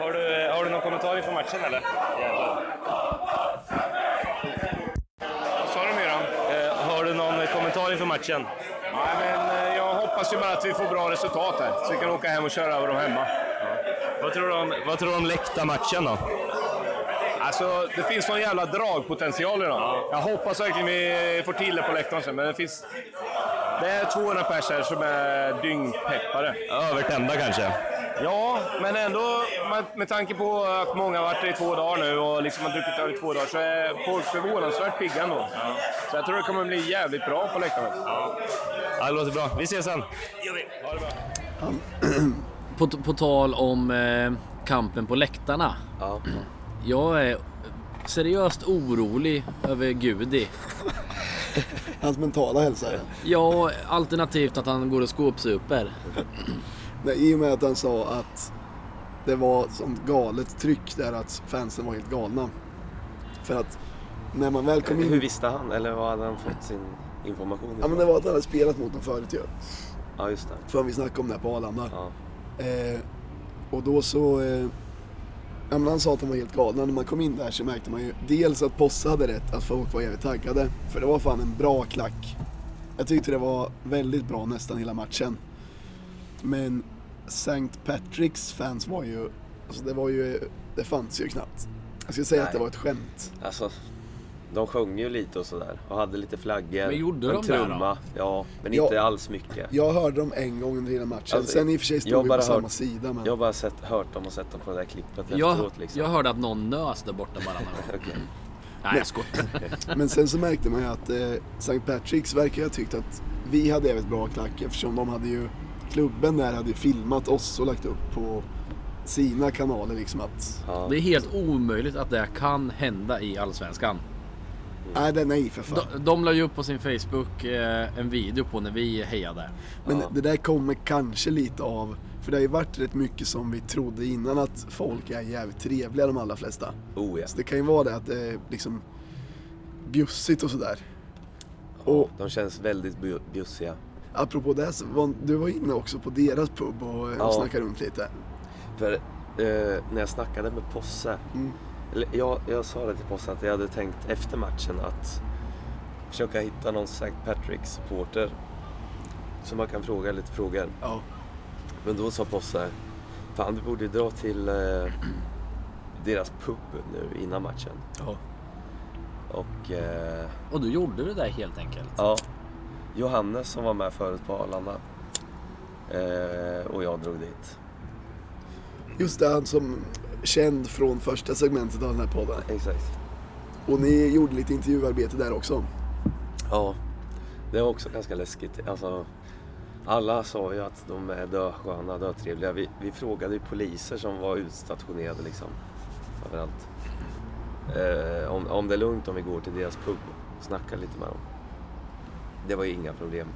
[SPEAKER 5] Har du, har du någon kommentar inför matchen eller? Jävlar.
[SPEAKER 7] Vad sa du Myran?
[SPEAKER 5] Eh, har du någon kommentar inför matchen?
[SPEAKER 7] Nej, men hoppas ju bara att vi får bra resultat här, så vi kan åka hem och köra över dem hemma.
[SPEAKER 5] Vad tror du om, vad tror du om läkta matchen då?
[SPEAKER 7] Alltså, det finns någon jävla dragpotential i dem. Jag hoppas verkligen vi får till det på läktaren sen, men det finns... Det är 200 pers här som är dyngpeppare.
[SPEAKER 5] Övertända kanske?
[SPEAKER 7] Ja, men ändå med, tanke på att många har varit i två dagar nu och liksom har druckit i två dagar så är folk förvånansvärt pigga ändå. Så jag tror det kommer bli jävligt bra på läktaren.
[SPEAKER 5] Ja, det låter bra. Vi ses sen.
[SPEAKER 7] Ha det bra.
[SPEAKER 4] På, på tal om eh, kampen på läktarna.
[SPEAKER 1] Ja.
[SPEAKER 4] Jag är seriöst orolig över Gudi.
[SPEAKER 6] Hans mentala hälsa. ja.
[SPEAKER 4] Ja, alternativt att han går och skåpsuper.
[SPEAKER 6] Nej, I och med att han sa att det var sånt galet tryck där att fansen var helt galna. För att när man väl kom in...
[SPEAKER 1] Hur visste han? Eller var hade han fått sin information
[SPEAKER 6] Ja men det var att han hade spelat mot dem förut ju.
[SPEAKER 1] Ja, just det.
[SPEAKER 6] För vi snackade om det här på Arlanda.
[SPEAKER 1] Ja.
[SPEAKER 6] Eh, och då så... Eh, ja, men han sa att de var helt galna. När man kom in där så märkte man ju dels att Posse hade rätt, att folk var jävligt taggade. För det var fan en bra klack. Jag tyckte det var väldigt bra nästan hela matchen. Men St. Patricks fans var ju... Alltså det var ju... Det fanns ju knappt. Jag skulle säga
[SPEAKER 1] Nej.
[SPEAKER 6] att det var ett skämt.
[SPEAKER 1] Alltså, de sjöng ju lite och sådär. Och hade lite flaggor.
[SPEAKER 4] Men gjorde
[SPEAKER 1] en
[SPEAKER 4] de det då?
[SPEAKER 1] trumma. Ja, men inte alls mycket.
[SPEAKER 6] Jag hörde dem en gång under hela matchen.
[SPEAKER 1] Alltså,
[SPEAKER 6] Sen i och för sig
[SPEAKER 1] jag
[SPEAKER 6] stod vi
[SPEAKER 1] bara
[SPEAKER 6] på samma
[SPEAKER 1] hört-
[SPEAKER 6] sida. Men...
[SPEAKER 1] Jag har bara sett, hört dem och sett dem på det där klippet
[SPEAKER 4] Jag,
[SPEAKER 1] efteråt liksom.
[SPEAKER 4] jag hörde att någon nös där borta bara.
[SPEAKER 1] Okej.
[SPEAKER 4] Nej, jag skojar.
[SPEAKER 6] Men sen så märkte man ju att eh, St. Patricks verkar ha tyckt att vi hade jävligt bra klack eftersom de hade ju klubben där hade ju filmat oss och lagt upp på sina kanaler liksom att
[SPEAKER 1] Ja.
[SPEAKER 4] Det är helt omöjligt att det kan hända i Allsvenskan.
[SPEAKER 6] Nej det nej för fan.
[SPEAKER 4] De, de la ju upp på sin Facebook eh, en video på när vi hejade.
[SPEAKER 6] Men
[SPEAKER 1] Ja.
[SPEAKER 6] det där kommer kanske lite av, för det har ju varit rätt mycket som vi trodde innan att folk är jävligt trevliga de allra flesta.
[SPEAKER 1] Oh ja.
[SPEAKER 6] Så det kan ju vara det att det är liksom bjussigt och sådär. Och
[SPEAKER 1] De känns väldigt bjussiga.
[SPEAKER 6] apropå det så var, du var inne också på deras pub och,
[SPEAKER 1] Ja.
[SPEAKER 6] och snackade runt lite.
[SPEAKER 1] För eh, när jag snackade med Posse.
[SPEAKER 6] Mm.
[SPEAKER 1] Jag, jag sa det till Posse att jag hade tänkt efter matchen att försöka hitta någon St. Patricks supporter. Så man kan fråga lite frågor.
[SPEAKER 6] Ja.
[SPEAKER 1] Men då sa Posse, fan du borde dra till eh, deras pub nu innan matchen.
[SPEAKER 6] Ja.
[SPEAKER 1] Och eh,
[SPEAKER 4] Och du gjorde det där helt enkelt.
[SPEAKER 1] ja, Johannes som var med förut på Arlanda. Eh, och jag drog dit.
[SPEAKER 6] Just det, han som känd från första segmentet av den här podden.
[SPEAKER 1] Exakt.
[SPEAKER 6] Och ni gjorde lite intervjuarbete där också.
[SPEAKER 1] Ja, det var också ganska läskigt. Alltså, Alla sa ju att de är dösköna, dötrevliga. Vi, vi frågade ju poliser som var utstationerade liksom överallt. Eh, om, om det är lugnt om vi går till deras pub och snackar lite med dem. Det var ju inga problem.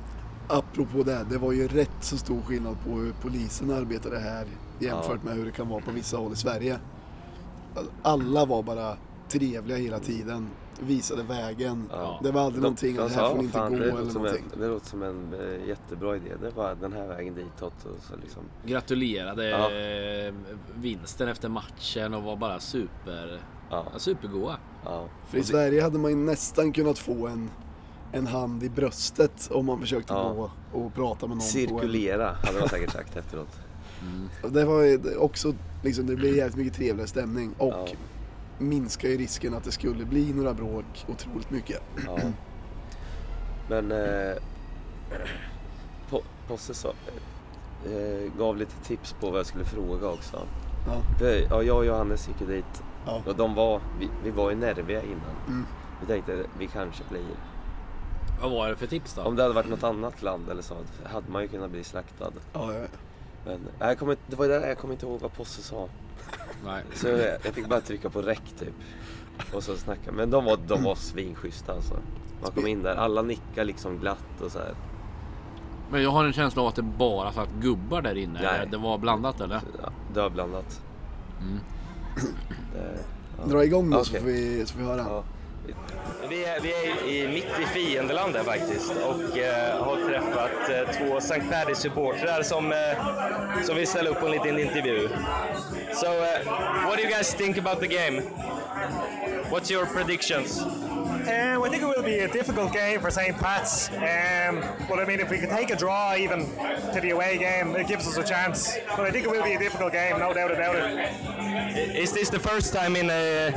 [SPEAKER 6] Apropå det, det var ju rätt så stor skillnad på hur polisen arbetade här jämfört med hur det kan vara på vissa håll i Sverige. Alla var bara trevliga hela tiden, visade vägen.
[SPEAKER 1] Ja.
[SPEAKER 6] Det var aldrig någonting att det här får ni inte
[SPEAKER 1] "Fan,
[SPEAKER 6] gå
[SPEAKER 1] det,
[SPEAKER 6] eller någonting.
[SPEAKER 1] en, det låter som en eh, jättebra idé. Det var den här vägen ditåt. Och så liksom.
[SPEAKER 4] Gratulerade
[SPEAKER 1] Ja.
[SPEAKER 4] eh, vinsten efter matchen och var bara super,
[SPEAKER 1] Ja,
[SPEAKER 4] ja, supergoa.
[SPEAKER 1] ja.
[SPEAKER 6] För i Sverige hade man ju nästan kunnat få en, en hand i bröstet om man försökte
[SPEAKER 1] Ja.
[SPEAKER 6] gå och prata med någon. På
[SPEAKER 1] Cirkulera hade de säkert sagt efteråt.
[SPEAKER 6] En. Det var ju också, liksom, det blev jävligt mycket trevligare stämning och
[SPEAKER 1] Ja.
[SPEAKER 6] minskar ju risken att det skulle bli några bråk otroligt mycket.
[SPEAKER 1] Ja. Men eh, Po- Posse sa, eh, gav lite tips på vad jag skulle fråga också.
[SPEAKER 6] Ja.
[SPEAKER 1] För, ja, jag och Johannes gick ju dit
[SPEAKER 6] Ja.
[SPEAKER 1] och de var, vi, vi var ju nerviga innan.
[SPEAKER 6] Mm.
[SPEAKER 1] Vi tänkte vi kanske blir.
[SPEAKER 4] Vad var det för tips då?
[SPEAKER 1] Om det hade varit något annat land eller så hade man ju kunnat bli slaktad.
[SPEAKER 6] Ja, ja.
[SPEAKER 1] Men jag kommer, inte- det var där jag kommer inte ihåg vad Posse sa.
[SPEAKER 4] Nej.
[SPEAKER 1] Så jag, jag fick bara trycka på räck typ. Och så snacka. Men de var, de var svinschyssta alltså. Man kom in där, alla nickade liksom glatt och så här.
[SPEAKER 4] Men jag har en känsla av att det bara satt gubbar där inne.
[SPEAKER 1] Nej.
[SPEAKER 4] Det var blandat eller?
[SPEAKER 1] Ja, dödblandat.
[SPEAKER 4] Mm.
[SPEAKER 1] Det, ja.
[SPEAKER 6] Dra igång då så,
[SPEAKER 1] Okej.
[SPEAKER 6] får vi, så får vi höra.
[SPEAKER 1] Ja.
[SPEAKER 5] Vi är, vi är i, mitt i fiendelandet faktiskt och eh, har träffat eh, två St. Paddy-supportrar som, eh, som vill ställa upp på en liten intervju. So, uh, what do you guys think about the game? What's your predictions?
[SPEAKER 8] Um, I think it will be a difficult game for St. Pat's. Um, but I mean, if we could take a draw even to the away game, it gives us a chance. But I think it will be a difficult game, no doubt about it.
[SPEAKER 5] Is this the first time in, uh,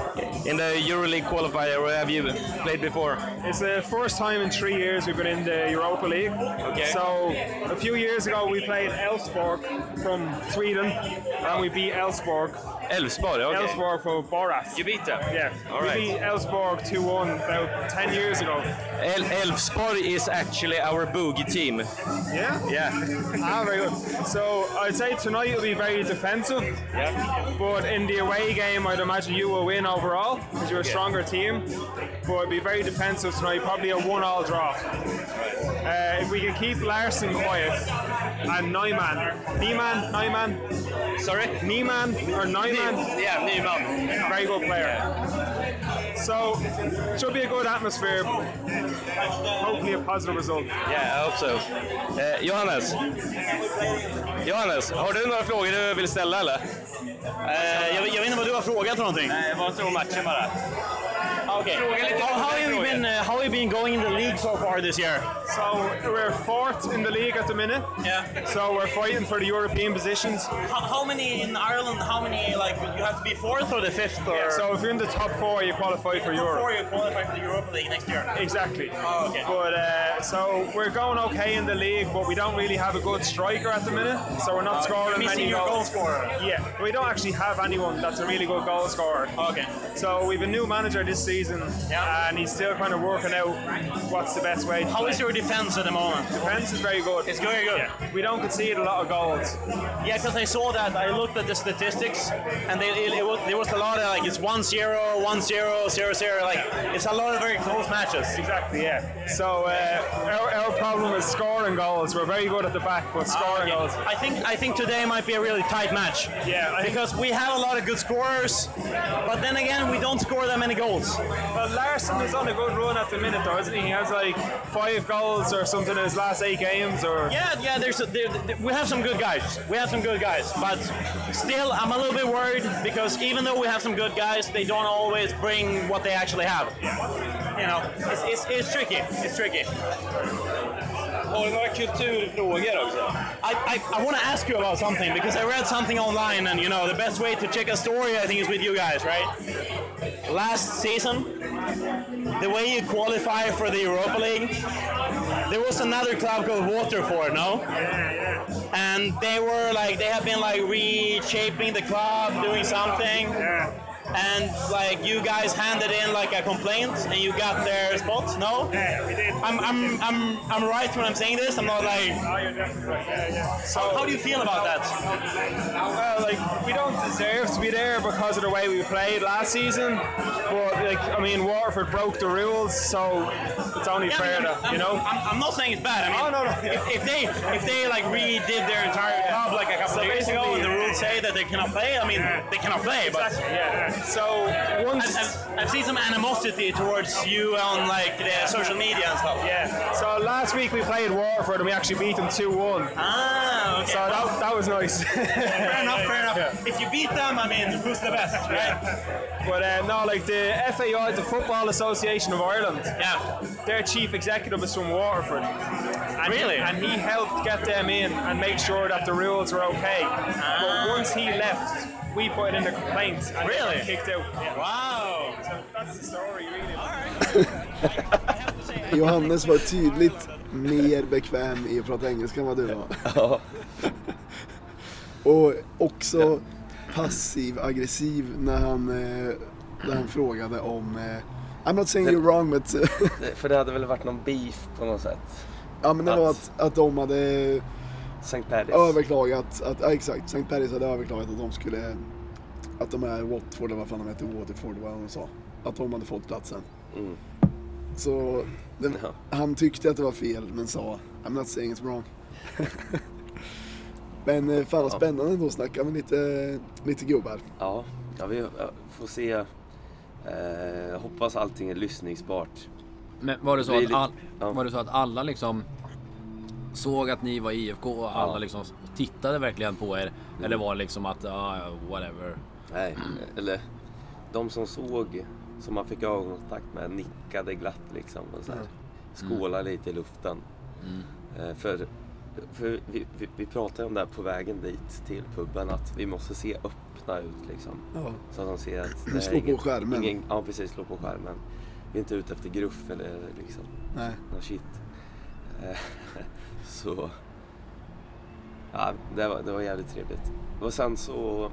[SPEAKER 5] in the EuroLeague qualifier or have you played before?
[SPEAKER 9] It's the first time in three years we've been in the Europa League.
[SPEAKER 5] Okay.
[SPEAKER 9] So a few years ago we played Elfsborg from Sweden and we beat Elfsborg.
[SPEAKER 5] Elfsborg, okay.
[SPEAKER 9] Elfsborg for Boras.
[SPEAKER 5] You beat them?
[SPEAKER 9] Yeah.
[SPEAKER 5] All
[SPEAKER 9] we
[SPEAKER 5] right.
[SPEAKER 9] beat Elfsborg 2-1 about 10 years ago.
[SPEAKER 5] El Elfsborg is actually our boogie team.
[SPEAKER 9] Yeah?
[SPEAKER 5] Yeah.
[SPEAKER 9] Ah, very good. So I'd say tonight will be very defensive.
[SPEAKER 5] Yeah.
[SPEAKER 9] But in the away game, I'd imagine you will win overall because you're a stronger team. But it'd be very defensive tonight, probably a one-all draw. Uh, if we can keep Larson quiet and Neumann, Niemann, Neumann,
[SPEAKER 5] Sorry?
[SPEAKER 9] Niemann or Neumann,
[SPEAKER 5] Yeah, Nyman.
[SPEAKER 9] very good player. So should be a good atmosphere. Hopefully a positive result.
[SPEAKER 5] Yeah, I hope so. Eh, Johannes. Johannes, har du några frågor du vill ställa eller?
[SPEAKER 10] Eh, jag, vet- jag vet inte vad du har frågat för någonting.
[SPEAKER 5] Nej, jag bara tror matchen bara.
[SPEAKER 10] Okay.
[SPEAKER 5] Fråga lite
[SPEAKER 10] How, how have you been? Uh, how have you been going in the league so far this year?
[SPEAKER 9] So we're fourth in the league at the minute.
[SPEAKER 10] Yeah.
[SPEAKER 9] So we're fighting for the European positions.
[SPEAKER 10] How, how many in Ireland? How many like you have to be fourth or the fifth or?
[SPEAKER 9] So if you're in the top four, you qualify for
[SPEAKER 10] Top
[SPEAKER 9] Europe.
[SPEAKER 10] four, you qualify for the Europa League next year.
[SPEAKER 9] Exactly.
[SPEAKER 10] Oh, okay.
[SPEAKER 9] But uh, so we're going okay in the league, but we don't really have a good striker at the minute. So we're not scoring
[SPEAKER 10] Uh, you're missing
[SPEAKER 9] many
[SPEAKER 10] your
[SPEAKER 9] goals.
[SPEAKER 10] goal scorer.
[SPEAKER 9] Yeah, we don't actually have anyone that's a really good goal scorer.
[SPEAKER 10] Okay.
[SPEAKER 9] So we've a new manager this season,
[SPEAKER 10] Yeah.
[SPEAKER 9] and he's still kind of working out what's the best way. To
[SPEAKER 10] How
[SPEAKER 9] play.
[SPEAKER 10] is your defense at the moment?
[SPEAKER 9] defense is very good.
[SPEAKER 10] It's very good.
[SPEAKER 9] Yeah. We don't concede a lot of goals.
[SPEAKER 10] Yeah, because I saw that. I looked at the statistics, and they, it, it was, there was a lot of like it's 1 0, 1 0, 0 0. Like, it's a lot of very close matches.
[SPEAKER 9] Exactly, yeah. So uh, our, our problem is scoring goals. We're very good at the back, but scoring
[SPEAKER 10] Okay.
[SPEAKER 9] goals.
[SPEAKER 10] I think I think today might be a really tight match.
[SPEAKER 9] Yeah, I think-
[SPEAKER 10] because we have a lot of good scorers, but then again we don't score that many goals.
[SPEAKER 9] Well, Larson is on a good run at the minute, though, isn't he? He has like five goals or something in his last eight games, or
[SPEAKER 10] Yeah, yeah. There's a, there, there- we have some good guys. We have some good guys, but still I'm a little bit worried because even though we have some good guys, they don't always bring what they actually have. You know, it's, it's, it's tricky. It's tricky.
[SPEAKER 5] Har du några kulturfrågor också?
[SPEAKER 10] I, I, I want to ask you about something because I read something online, and you know, the best way to check a story, I think, is with you guys, right? Last season, the way you qualify for the Europa League, there was another club called Waterford, no? Yeah, yeah. And they were like, they have been like reshaping the club, doing something. And like you guys handed in like a complaint and you got their spot? No.
[SPEAKER 8] Yeah, we did.
[SPEAKER 10] I'm, I'm, I'm, I'm right when I'm saying this. I'm not like.
[SPEAKER 8] Oh, you're definitely right. Yeah, yeah.
[SPEAKER 10] So how do you feel about that?
[SPEAKER 9] Well, like we don't deserve to be there because of the way we played last season. But like, I mean, Waterford broke the rules, so it's only
[SPEAKER 10] Yeah, I
[SPEAKER 9] fair
[SPEAKER 10] mean,
[SPEAKER 9] that
[SPEAKER 10] I'm,
[SPEAKER 9] you know.
[SPEAKER 10] I'm, I'm not saying it's bad. I mean,
[SPEAKER 9] Oh, no, no.
[SPEAKER 10] If, if they if they like redid their entire club like a couple
[SPEAKER 9] So
[SPEAKER 10] of years ago and the rules say that they cannot play, I mean, they cannot play. But
[SPEAKER 9] Yeah. So once.
[SPEAKER 10] I've, I've, I've seen some animosity towards you on like the social media and stuff.
[SPEAKER 9] Yeah. So last week we played Waterford and we actually beat them two one.
[SPEAKER 10] Ah, okay.
[SPEAKER 9] So that, that was nice.
[SPEAKER 10] fair enough, fair enough. If you beat them, I mean, who's the best, right?
[SPEAKER 9] But uh, no, like the FAI, the Football Association of Ireland,
[SPEAKER 10] Yeah.
[SPEAKER 9] their chief executive is from Waterford. And
[SPEAKER 10] Really?
[SPEAKER 9] He, and he helped get them in and make sure that the rules were okay. But once he left, we put in a complaint and
[SPEAKER 10] Really?
[SPEAKER 9] kicked out.
[SPEAKER 10] Wow.
[SPEAKER 9] So that's the story, really.
[SPEAKER 6] Johannes var tydligt mer bekväm i att prata engelska än vad du var.
[SPEAKER 1] Ja.
[SPEAKER 6] Och också passiv-aggressiv när han, eh, när han frågade om... Eh, I'm not saying you're wrong but...
[SPEAKER 1] Det- För det hade väl varit någon beef på något sätt.
[SPEAKER 6] ja men det var att, att de hade
[SPEAKER 1] St. Paddy's.
[SPEAKER 6] överklagat, att, ja exakt, St. Paris hade överklagat att de skulle... Att de här Watford, eller vad fan de heter, Waterford, vad de sa. Att de hade fått platsen.
[SPEAKER 1] Mm.
[SPEAKER 6] Så det,
[SPEAKER 1] Ja.
[SPEAKER 6] han tyckte att det var fel men sa I'm not saying it's wrong. men eh, fan vad
[SPEAKER 1] Ja.
[SPEAKER 6] spännande ändå att snacka med lite, lite gubbar.
[SPEAKER 1] Ja, ja vi får se. Eh, hoppas allting är lyssningsbart.
[SPEAKER 4] Men var det så att, all,
[SPEAKER 1] ja.
[SPEAKER 4] var det så att alla liksom såg att ni var IFK och alla
[SPEAKER 1] Ja.
[SPEAKER 4] liksom tittade verkligen på er? Eller var det liksom att, ah, whatever?
[SPEAKER 1] Nej, eller de som såg, som man fick ögonkontakt med, nickade glatt liksom. Och så här, skålade lite i luften. Eh, för för vi, vi, vi pratade om det här på vägen dit till puben, att vi måste se öppna ut liksom.
[SPEAKER 6] Ja.
[SPEAKER 1] Så att de ser att det
[SPEAKER 6] Slå
[SPEAKER 1] är
[SPEAKER 6] på skärmen.
[SPEAKER 1] Ingen, ja, precis. Slå på skärmen. Vi är inte ute efter gruff eller liksom
[SPEAKER 6] Nej.
[SPEAKER 1] någon shit. Så... Ja, det var, det var jävligt trevligt. Och sen så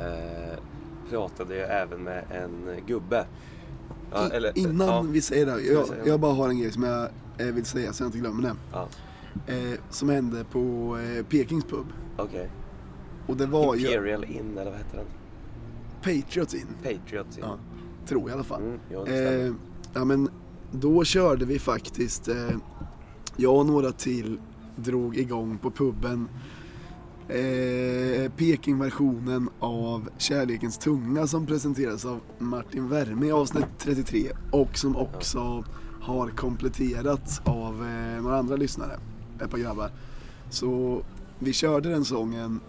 [SPEAKER 1] eh, pratade jag även med en gubbe. Ja, eller-
[SPEAKER 6] Innan
[SPEAKER 1] ja,
[SPEAKER 6] vi säger det, jag,
[SPEAKER 1] säga?
[SPEAKER 6] jag bara har en grej som jag vill säga så jag inte glömmer det.
[SPEAKER 1] Ja,
[SPEAKER 6] Eh, som hände på eh, Pekings pub.
[SPEAKER 1] okej.
[SPEAKER 6] Och det var ju
[SPEAKER 1] Imperial Inn, eller vad heter den?
[SPEAKER 6] Patriots in.
[SPEAKER 1] Patriots Inn.
[SPEAKER 6] Ja, tror jag i alla fall.
[SPEAKER 1] Mm, stämmer.
[SPEAKER 6] Eh, ja, men då körde vi faktiskt, eh, jag och några till drog igång på puben eh, Peking-versionen av Kärlekens tunga som presenterades av Martin Werme i avsnitt 33 och som också har kompletterats av eh, några andra lyssnare, ett par grabbar. Så vi körde den sången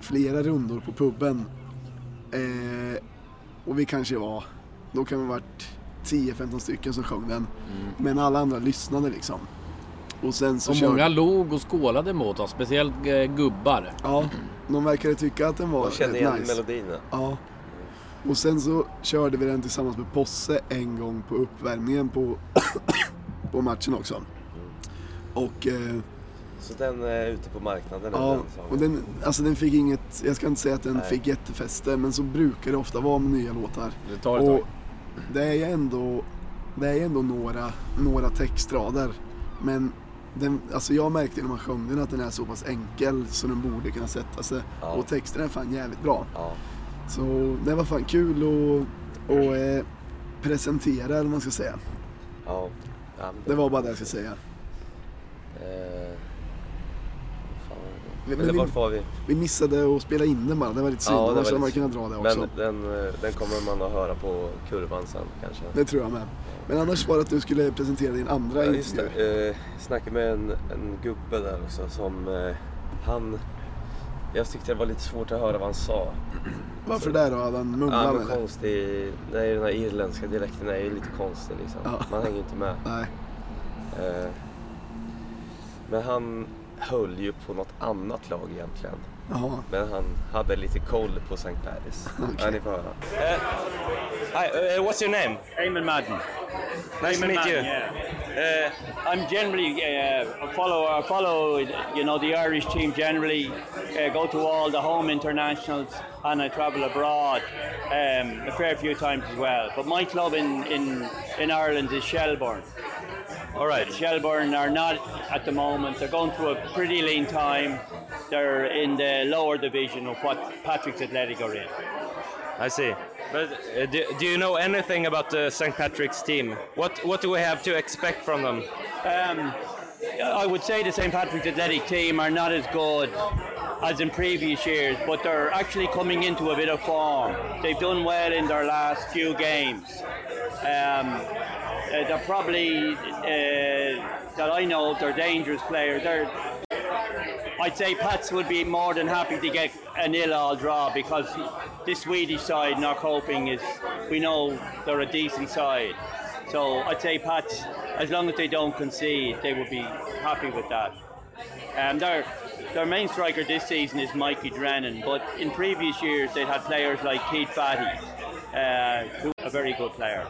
[SPEAKER 6] flera rundor på puben eh, och vi kanske var då kan vi ha varit 10-15 stycken som sjöng den. Men alla andra lyssnade liksom. Och sen så
[SPEAKER 4] Och
[SPEAKER 6] körde-
[SPEAKER 4] många log och skålade mot oss, speciellt eh, gubbar.
[SPEAKER 6] Ja, de verkade tycka att den var
[SPEAKER 1] Jag kände
[SPEAKER 6] rätt
[SPEAKER 1] igen
[SPEAKER 6] nice.
[SPEAKER 1] melodin.
[SPEAKER 6] Ja. Och sen så körde vi den tillsammans med Posse en gång på uppvärmningen på, på matchen också. Och eh,
[SPEAKER 1] Så den är ute på marknaden
[SPEAKER 6] ja,
[SPEAKER 1] den
[SPEAKER 6] och den, alltså den fick inget, jag ska inte säga att den
[SPEAKER 1] Nej.
[SPEAKER 6] fick jättefäste, men så brukar det ofta vara med nya låtar.
[SPEAKER 4] Det tar ett
[SPEAKER 6] Och
[SPEAKER 4] tag.
[SPEAKER 6] det är ju ändå, det är ändå några, några textrader. Men den, alltså jag märkte när man sjöng den att den är så pass enkel så den borde kunna sätta sig.
[SPEAKER 1] Ja.
[SPEAKER 6] Och texten är fan jävligt bra.
[SPEAKER 1] Ja.
[SPEAKER 6] Så det var fan kul att, eh, presentera eller vad man ska säga.
[SPEAKER 1] Ja. ja
[SPEAKER 6] Det var bara det jag ska säga.
[SPEAKER 1] Eh, det?
[SPEAKER 6] Men vi-
[SPEAKER 1] vart var vi?
[SPEAKER 6] Vi missade att spela in den bara, det var lite synd.
[SPEAKER 1] Ja,
[SPEAKER 6] Annars hade man kunnat dra det också.
[SPEAKER 1] Men den, eh, den kommer man att höra på kurvan sen kanske.
[SPEAKER 6] Det tror jag med. Men annars var det att du skulle presentera din andra
[SPEAKER 1] Ja, just det. Eh, snackade med en, en gubbe där också som eh, han... Jag tyckte det var lite svårt att höra vad han sa.
[SPEAKER 6] Varför det då? Hade han
[SPEAKER 1] Ja,
[SPEAKER 6] mumlat eller?
[SPEAKER 1] konstig... Nej, den här irländska dialekten är ju lite konstig liksom.
[SPEAKER 6] Ja.
[SPEAKER 1] Man hänger inte med.
[SPEAKER 6] Nej.
[SPEAKER 1] Eh, men han höll ju på något annat lag egentligen.
[SPEAKER 6] Jaha.
[SPEAKER 1] Men han hade lite koll på St. Paris. Ja, ni får höra.
[SPEAKER 5] Hi, uh, what's your name?
[SPEAKER 10] Eamon Madden.
[SPEAKER 5] Nice to meet you.
[SPEAKER 10] Yeah.
[SPEAKER 11] Uh, I'm generally uh, a follow, follow, you know, the Irish team generally. Uh, go to all the home internationals, and I travel abroad um, a fair few times as well. But my club in in, in Ireland is Shelbourne.
[SPEAKER 5] All right.
[SPEAKER 11] Shelbourne are not at the moment. They're going through a pretty lean time. They're in the lower division of what Patrick's Athletic are in.
[SPEAKER 5] I see. But uh, do, do you know anything about the St. Patrick's team? What what do we have to expect from them?
[SPEAKER 11] Um, I would say the St. Patrick's Athletic team are not as good as in previous years, but they're actually coming into a bit of form. They've done well in their last few games. Um, uh, they're probably, uh, that I know, they're dangerous players. They're, I'd say Pats would be more than happy to get a nil-all draw because this Swedish side, not hoping, is we know they're a decent side. So I'd say Pats, as long as they don't concede, they would be happy with that. Um, their their main striker this season is Mikey Drennan, but in previous years they'd had players like Keith Fatty, uh, who a very good player.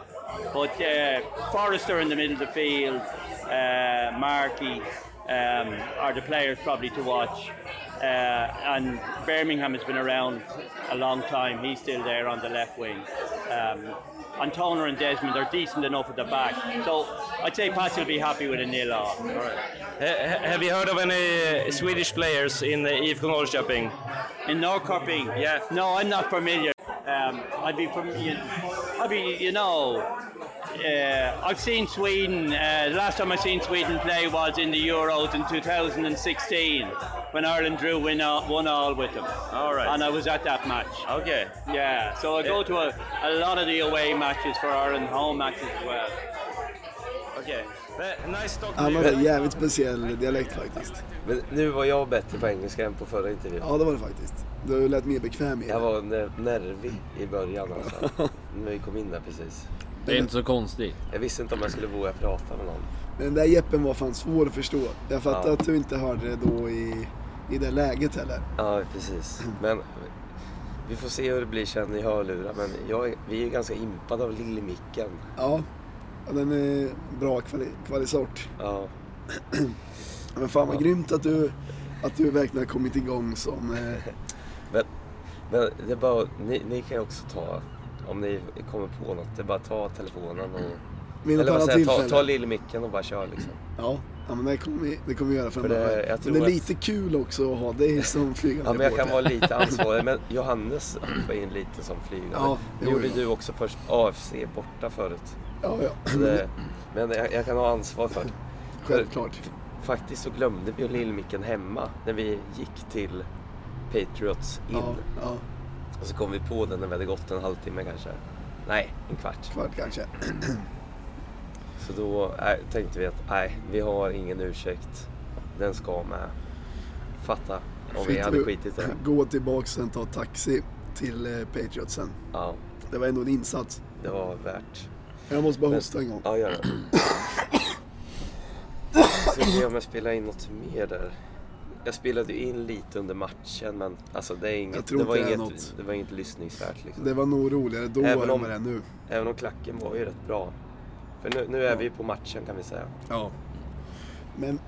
[SPEAKER 11] But uh, Forrester in the middle of the field, uh, Markey um, are the players probably to watch. Uh, and Birmingham has been around a long time. He's still there on the left wing. Um, and Toner and Desmond are decent enough at the back. So I'd say Pats will be happy with a nil all.
[SPEAKER 5] Ha- have you heard of any uh, Swedish players in uh, IFK Norrköping?
[SPEAKER 11] In Norrköping?
[SPEAKER 5] Yeah.
[SPEAKER 11] No, I'm not familiar. Um, I'd be from, you, I'd be, you know, uh, I've seen Sweden. Uh, the last time I seen Sweden play was in the Euros in 2016 when Ireland drew win all, one all with them.
[SPEAKER 5] All right.
[SPEAKER 11] And I was at that match.
[SPEAKER 5] Okay.
[SPEAKER 11] Yeah. So I go to a, a lot of the away matches for Ireland, home matches as well.
[SPEAKER 5] Okay. But nice talking
[SPEAKER 6] Han
[SPEAKER 5] to
[SPEAKER 6] hade
[SPEAKER 5] you.
[SPEAKER 6] jävligt speciell dialekt faktiskt.
[SPEAKER 1] Men nu var jag bättre på engelska än på förra intervjun.
[SPEAKER 6] Ja, det var det faktiskt. Du lät mer bekväm i
[SPEAKER 1] Jag
[SPEAKER 6] det.
[SPEAKER 1] var ner- nervig i början alltså. När vi kom in där precis.
[SPEAKER 4] Det är inte så konstigt.
[SPEAKER 1] Jag visste inte om jag skulle våga prata med någon.
[SPEAKER 6] Men den där Jeppen var fan svår att förstå. Jag fattar
[SPEAKER 1] Ja.
[SPEAKER 6] att du inte hörde det då i, i det läget heller.
[SPEAKER 1] Ja, precis. Men vi får se hur det blir sen i hörlurar. Men jag, är- vi är ju ganska impade av Lillemicken.
[SPEAKER 6] Ja, ja den är bra kvali, kvalisort.
[SPEAKER 1] Ja.
[SPEAKER 6] Men fan vad grymt att du, att du verkligen har kommit igång som... Eh,
[SPEAKER 1] Men, men det är bara, ni, ni kan ju också ta, om ni kommer på något, det är bara att ta telefonen och...
[SPEAKER 6] Vid något
[SPEAKER 1] eller vad
[SPEAKER 6] annat
[SPEAKER 1] säger jag, ta,
[SPEAKER 6] tillfälle.
[SPEAKER 1] ta Lillemicken och bara kör liksom.
[SPEAKER 6] ja, ja, men det kommer vi, det kommer vi göra
[SPEAKER 1] För
[SPEAKER 6] framöver.
[SPEAKER 1] det- jag tror
[SPEAKER 6] men det är
[SPEAKER 1] att-
[SPEAKER 6] lite kul också att ha dig som flygande
[SPEAKER 1] Ja, men jag kan
[SPEAKER 6] reporter.
[SPEAKER 1] vara lite ansvarig. Men Johannes hoppade in lite som flygande.
[SPEAKER 6] Ja,
[SPEAKER 1] det
[SPEAKER 6] det
[SPEAKER 1] gjorde
[SPEAKER 6] gjorde jag.
[SPEAKER 1] du också först. AFC borta förut.
[SPEAKER 6] Ja, ja.
[SPEAKER 1] Det, men jag, jag kan ha ansvar för det.
[SPEAKER 6] Självklart.
[SPEAKER 1] Faktiskt så glömde vi Lillmicken hemma när vi gick till Patriots in.
[SPEAKER 6] Ja,
[SPEAKER 1] Och så kom vi på den när vi hade gått en halvtimme kanske. Nej, en kvart.
[SPEAKER 6] kvart kanske.
[SPEAKER 1] Så då äh, tänkte vi att nej, vi har ingen ursäkt. Den ska med. Fatta om vi
[SPEAKER 6] Fick
[SPEAKER 1] hade
[SPEAKER 6] du
[SPEAKER 1] skitit i det.
[SPEAKER 6] Gå tillbaka sen ta taxi till eh, Patriots sen.
[SPEAKER 1] Ja,
[SPEAKER 6] Det var ändå en insats.
[SPEAKER 1] det var värt.
[SPEAKER 6] Jag måste bara
[SPEAKER 1] Men-
[SPEAKER 6] hosta en gång.
[SPEAKER 1] Ja, gör det. Ska se om jag spelar in något mer där. Jag spelade ju in lite under matchen men alltså det, är inget, det, var
[SPEAKER 6] det
[SPEAKER 1] inget,
[SPEAKER 6] något.
[SPEAKER 1] det var inget lyssningsvärt liksom.
[SPEAKER 6] Det var nog roligare då
[SPEAKER 1] Även
[SPEAKER 6] än
[SPEAKER 1] om-
[SPEAKER 6] vad det är nu.
[SPEAKER 1] Även om klacken var ju rätt bra. För nu, nu är vi på matchen kan vi säga.
[SPEAKER 6] Ja. Men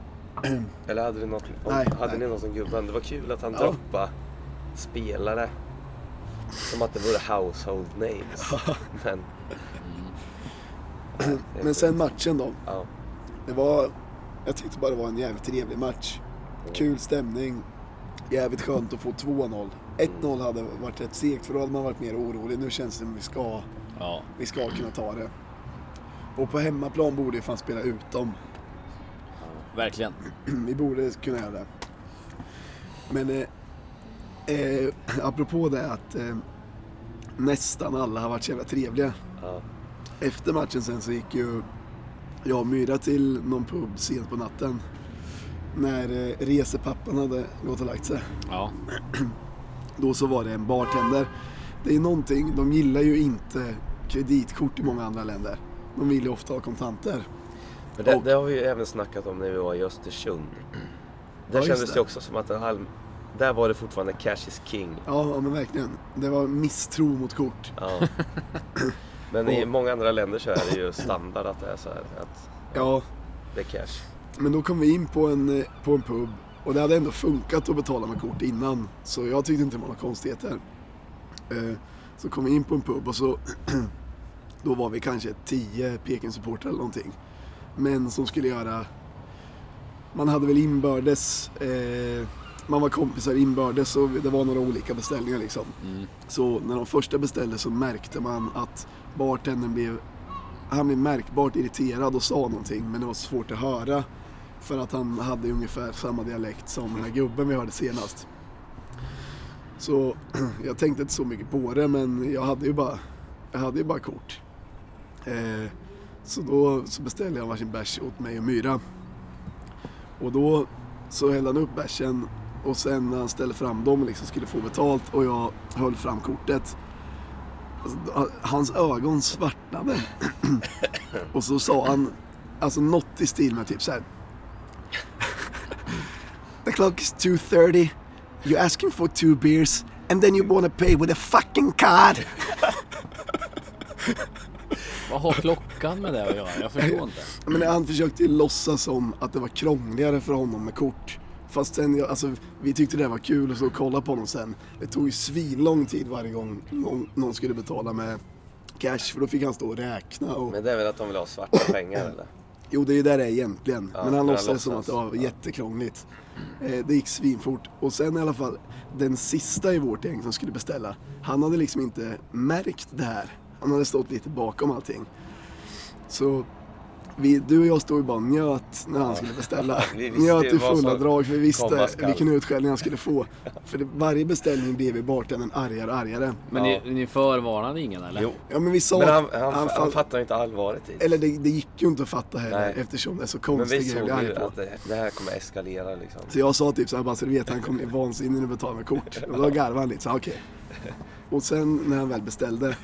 [SPEAKER 1] Eller hade, vi något, om,
[SPEAKER 6] Nej,
[SPEAKER 1] hade
[SPEAKER 6] nej.
[SPEAKER 1] ni något om gubben? Det var kul att han
[SPEAKER 6] Ja.
[SPEAKER 1] droppade spelare. Som att det vore household names. Men, det är
[SPEAKER 6] Men sen matchen då.
[SPEAKER 1] Ja.
[SPEAKER 6] Det var, jag tyckte bara det var en jävligt trevlig match. Kul stämning. Jävligt skönt att få 2-0. 1-0 hade varit rätt segt för då hade man varit mer orolig. Nu känns det som att vi ska,
[SPEAKER 4] Ja.
[SPEAKER 6] vi ska kunna ta det. Och på hemmaplan borde vi fan spela ut dem.
[SPEAKER 4] Verkligen.
[SPEAKER 6] Vi borde kunna göra det. Men eh, eh, apropå det att eh, nästan alla har varit så jävla trevliga.
[SPEAKER 1] Ja.
[SPEAKER 6] Efter matchen sen så gick ju jag och Myra till någon pub sent på natten. När eh, resepappan hade gått och lagt sig.
[SPEAKER 4] Ja.
[SPEAKER 6] Då så var det en bartender. Det är någonting, de gillar ju inte kreditkort i många andra länder. De vill ju ofta ha kontanter.
[SPEAKER 1] Men det,
[SPEAKER 6] Och-
[SPEAKER 1] det har vi ju även snackat om när vi var i Östersund. Där
[SPEAKER 6] just
[SPEAKER 1] kändes
[SPEAKER 6] det.
[SPEAKER 1] det också som att en halv... Där var det fortfarande cash is king.
[SPEAKER 6] Ja, ja men verkligen. Det var misstro mot kort.
[SPEAKER 1] Ja. Men i
[SPEAKER 6] Och-
[SPEAKER 1] många andra länder så är det ju standard att det är så här. Att,
[SPEAKER 6] Ja,
[SPEAKER 1] Det är cash.
[SPEAKER 6] Men då kom vi in på en, eh, på en pub och det hade ändå funkat att betala med kort innan. Så jag tyckte inte det var några konstigheter. Eh, Så kom vi in på en pub och så då var vi kanske 10 Peking-supportrar eller någonting. Men som skulle göra, man hade väl inbördes, eh, man var kompisar inbördes och det var några olika beställningar liksom. Så när de första beställde så märkte man att bartendern blev, han blev märkbart irriterad och sa någonting men det var svårt att höra. För att han hade ungefär samma dialekt som den här gubben vi hörde senast. Så jag tänkte inte så mycket på det men jag hade ju bara, jag hade ju bara kort. Eh, så då så beställde jag varsin bärs åt mig och Myra. Och då så hällde han upp bärsen och sen när han ställde fram dem och liksom skulle få betalt och jag höll fram kortet. Alltså, hans ögon svartnade. och så sa han, alltså något i stil med typ så här. The clock is 2.30, you're asking for two beers and then you wanna pay with a fucking card.
[SPEAKER 4] Vad har klockan med det att göra? Jag förstår inte.
[SPEAKER 6] Men han försökte ju låtsas som att det var krångligare för honom med kort. Fast sen, jag- alltså, vi tyckte det var kul och så kolla på honom sen. Det tog ju svinlång tid varje gång någon, någon skulle betala med cash för då fick han stå och räkna. Och,
[SPEAKER 1] Men det är väl att de vill ha svarta pengar eller?
[SPEAKER 6] Jo, det är ju där det är egentligen.
[SPEAKER 1] Ja,
[SPEAKER 6] men han låtsades som att det var jättekrångligt. Eh, det gick svinfort. Och sen i alla fall, den sista i vårt gäng som skulle beställa, han hade liksom inte märkt det här. Han hade stått lite bakom allting. Så vi, du och jag stod ju bara och njöt när han skulle beställa.
[SPEAKER 1] Vi
[SPEAKER 6] njöt i fulla drag för vi visste vilken utskällning han skulle få. För det, varje beställning blev ju bartendern argare och argare.
[SPEAKER 4] Men ni, ni förvarnade ingen eller?
[SPEAKER 1] Jo.
[SPEAKER 6] Ja men vi sa
[SPEAKER 1] Men han,
[SPEAKER 6] att
[SPEAKER 1] han, han,
[SPEAKER 6] fall-
[SPEAKER 1] fattar inte allvaret i.
[SPEAKER 6] Eller det, det gick ju inte att fatta heller
[SPEAKER 1] Nej.
[SPEAKER 6] eftersom det är så
[SPEAKER 1] Men
[SPEAKER 6] konstiga
[SPEAKER 1] vi
[SPEAKER 6] grejer
[SPEAKER 1] såg
[SPEAKER 6] att bli
[SPEAKER 1] ju
[SPEAKER 6] arg på.
[SPEAKER 1] att det, det här kommer eskalera liksom.
[SPEAKER 6] Så jag sa typ såhär bara så du vet han kommer bli vansinnig när du betalar med kort. Och då garvade han lite så okej. Och sen när han väl beställde.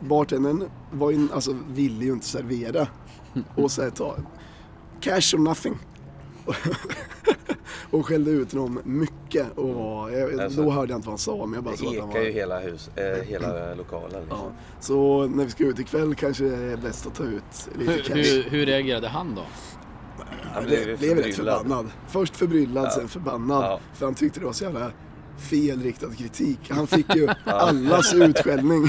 [SPEAKER 6] Bartendern var ju, alltså, ville ju inte servera. Och så här, ta cash or nothing. och skällde ut honom mycket. Och var, jag,
[SPEAKER 1] Alltså,
[SPEAKER 6] då hörde jag inte vad han sa men jag bara
[SPEAKER 1] Det ekar ju
[SPEAKER 6] var...
[SPEAKER 1] hela, hus, eh, hela lokalen liksom.
[SPEAKER 6] Ja. Så när vi ska ut ikväll kanske det är bäst att ta ut lite
[SPEAKER 4] Hur,
[SPEAKER 6] cash.
[SPEAKER 4] hur, hur reagerade han då?
[SPEAKER 1] Han
[SPEAKER 6] blev,
[SPEAKER 1] blev
[SPEAKER 6] rätt förbannad. Först förbryllad,
[SPEAKER 1] Ja.
[SPEAKER 6] sen förbannad.
[SPEAKER 1] Ja.
[SPEAKER 6] För han tyckte det var så jävla felriktad kritik. Han fick ju allas utskällning.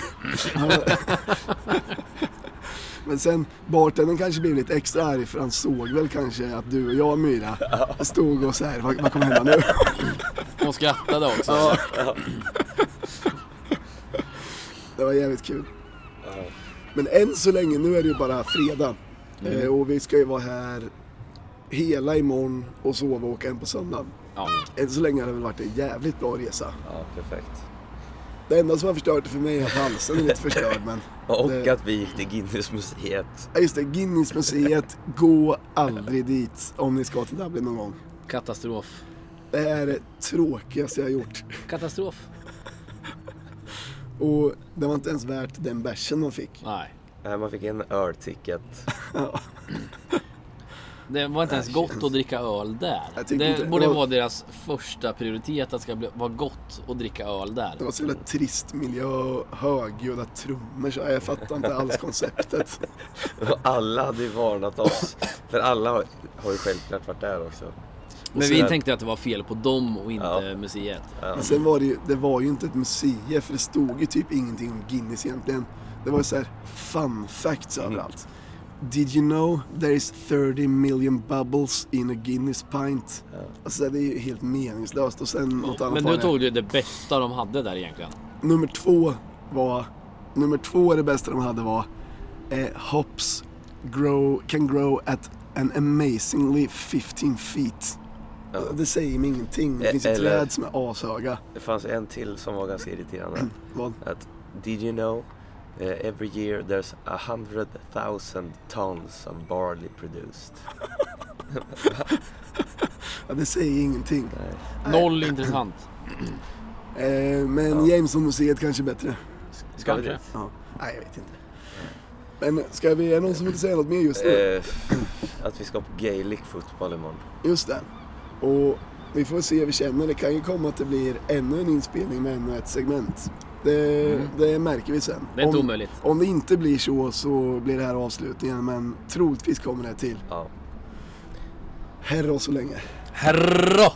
[SPEAKER 6] Men sen, bartendern kanske blev lite extra arg för han såg väl kanske att du och jag Myra stod och så här, vad, vad kommer hända nu?
[SPEAKER 4] Hon skrattade också.
[SPEAKER 6] Ja. Det var jävligt kul. Men än så länge, nu är det ju bara fredag.
[SPEAKER 4] Mm.
[SPEAKER 6] Eh, och vi ska ju vara här hela imorgon och sova och åka hem på söndag.
[SPEAKER 4] Ja.
[SPEAKER 6] Än så länge har det väl varit en jävligt bra resa.
[SPEAKER 1] Ja, perfekt.
[SPEAKER 6] Det enda som har förstört det för mig är att halsen är lite förstörd. Men
[SPEAKER 1] Och
[SPEAKER 6] det,
[SPEAKER 1] att vi gick till Guinnessmuseet.
[SPEAKER 6] ja, just det, Guinnessmuseet, gå aldrig dit om ni ska till Dublin någon gång.
[SPEAKER 4] Katastrof.
[SPEAKER 6] Det är det tråkigaste jag har gjort.
[SPEAKER 4] Katastrof.
[SPEAKER 6] Och det var inte ens värt den bärsen man fick.
[SPEAKER 4] Nej.
[SPEAKER 1] Nej, man fick en ölticket.
[SPEAKER 4] Det var inte ens gott att dricka öl där. Det
[SPEAKER 6] inte-
[SPEAKER 4] borde
[SPEAKER 6] det var-
[SPEAKER 4] vara deras första prioritet att det ska bli, vara gott att dricka öl där.
[SPEAKER 6] Det var så jävla trist miljö, högljudda trummor så jag fattar inte alls konceptet.
[SPEAKER 1] Och alla hade ju varnat oss. För alla har, har ju självklart varit där också.
[SPEAKER 4] Men vi tänkte att det var fel på dem och inte
[SPEAKER 1] Ja.
[SPEAKER 4] museet.
[SPEAKER 1] Ja.
[SPEAKER 6] Men sen var det ju, det var ju inte ett museum för det stod ju typ ingenting om Guinness egentligen. Det var ju så här fun facts
[SPEAKER 4] Mm.
[SPEAKER 6] överallt. Did you know there is 30 million bubbles in a Guinness pint? Alltså det är ju helt meningslöst. Och sen något annat
[SPEAKER 4] Men du tog ju det bästa de hade där egentligen.
[SPEAKER 6] Nummer två var, nummer två det bästa de hade var eh, Hops grow, can grow at an amazingly 15 feet.
[SPEAKER 1] Ja.
[SPEAKER 6] Det säger mig ingenting. Det
[SPEAKER 1] Eh,
[SPEAKER 6] finns ju träd som är ashöga.
[SPEAKER 1] Det fanns en till som var ganska irriterande.
[SPEAKER 6] Vad?
[SPEAKER 1] Att, did you know eh, every year there's a hundred thousand tons of barley produced?
[SPEAKER 6] Ja, det säger ingenting.
[SPEAKER 4] Noll intressant.
[SPEAKER 6] Eh, men Jameson-museet kanske är bättre.
[SPEAKER 1] Ska vi dit?
[SPEAKER 6] Ja. Nej, jag vet inte. Men ska vi, är det någon som vill säga något mer just nu?
[SPEAKER 1] Eh, att vi ska på Gaelic fotboll imorgon.
[SPEAKER 6] Just det. Och vi får se hur vi känner. Det kan ju komma att det blir ännu en inspelning med ännu ett segment. Det, det märker vi sen.
[SPEAKER 4] Mm. Det är inte
[SPEAKER 6] om,
[SPEAKER 4] omöjligt.
[SPEAKER 6] om det inte blir så så blir det här avslutningen men troligtvis kommer det till.
[SPEAKER 1] Ja.
[SPEAKER 6] Herra så länge.
[SPEAKER 4] Herra!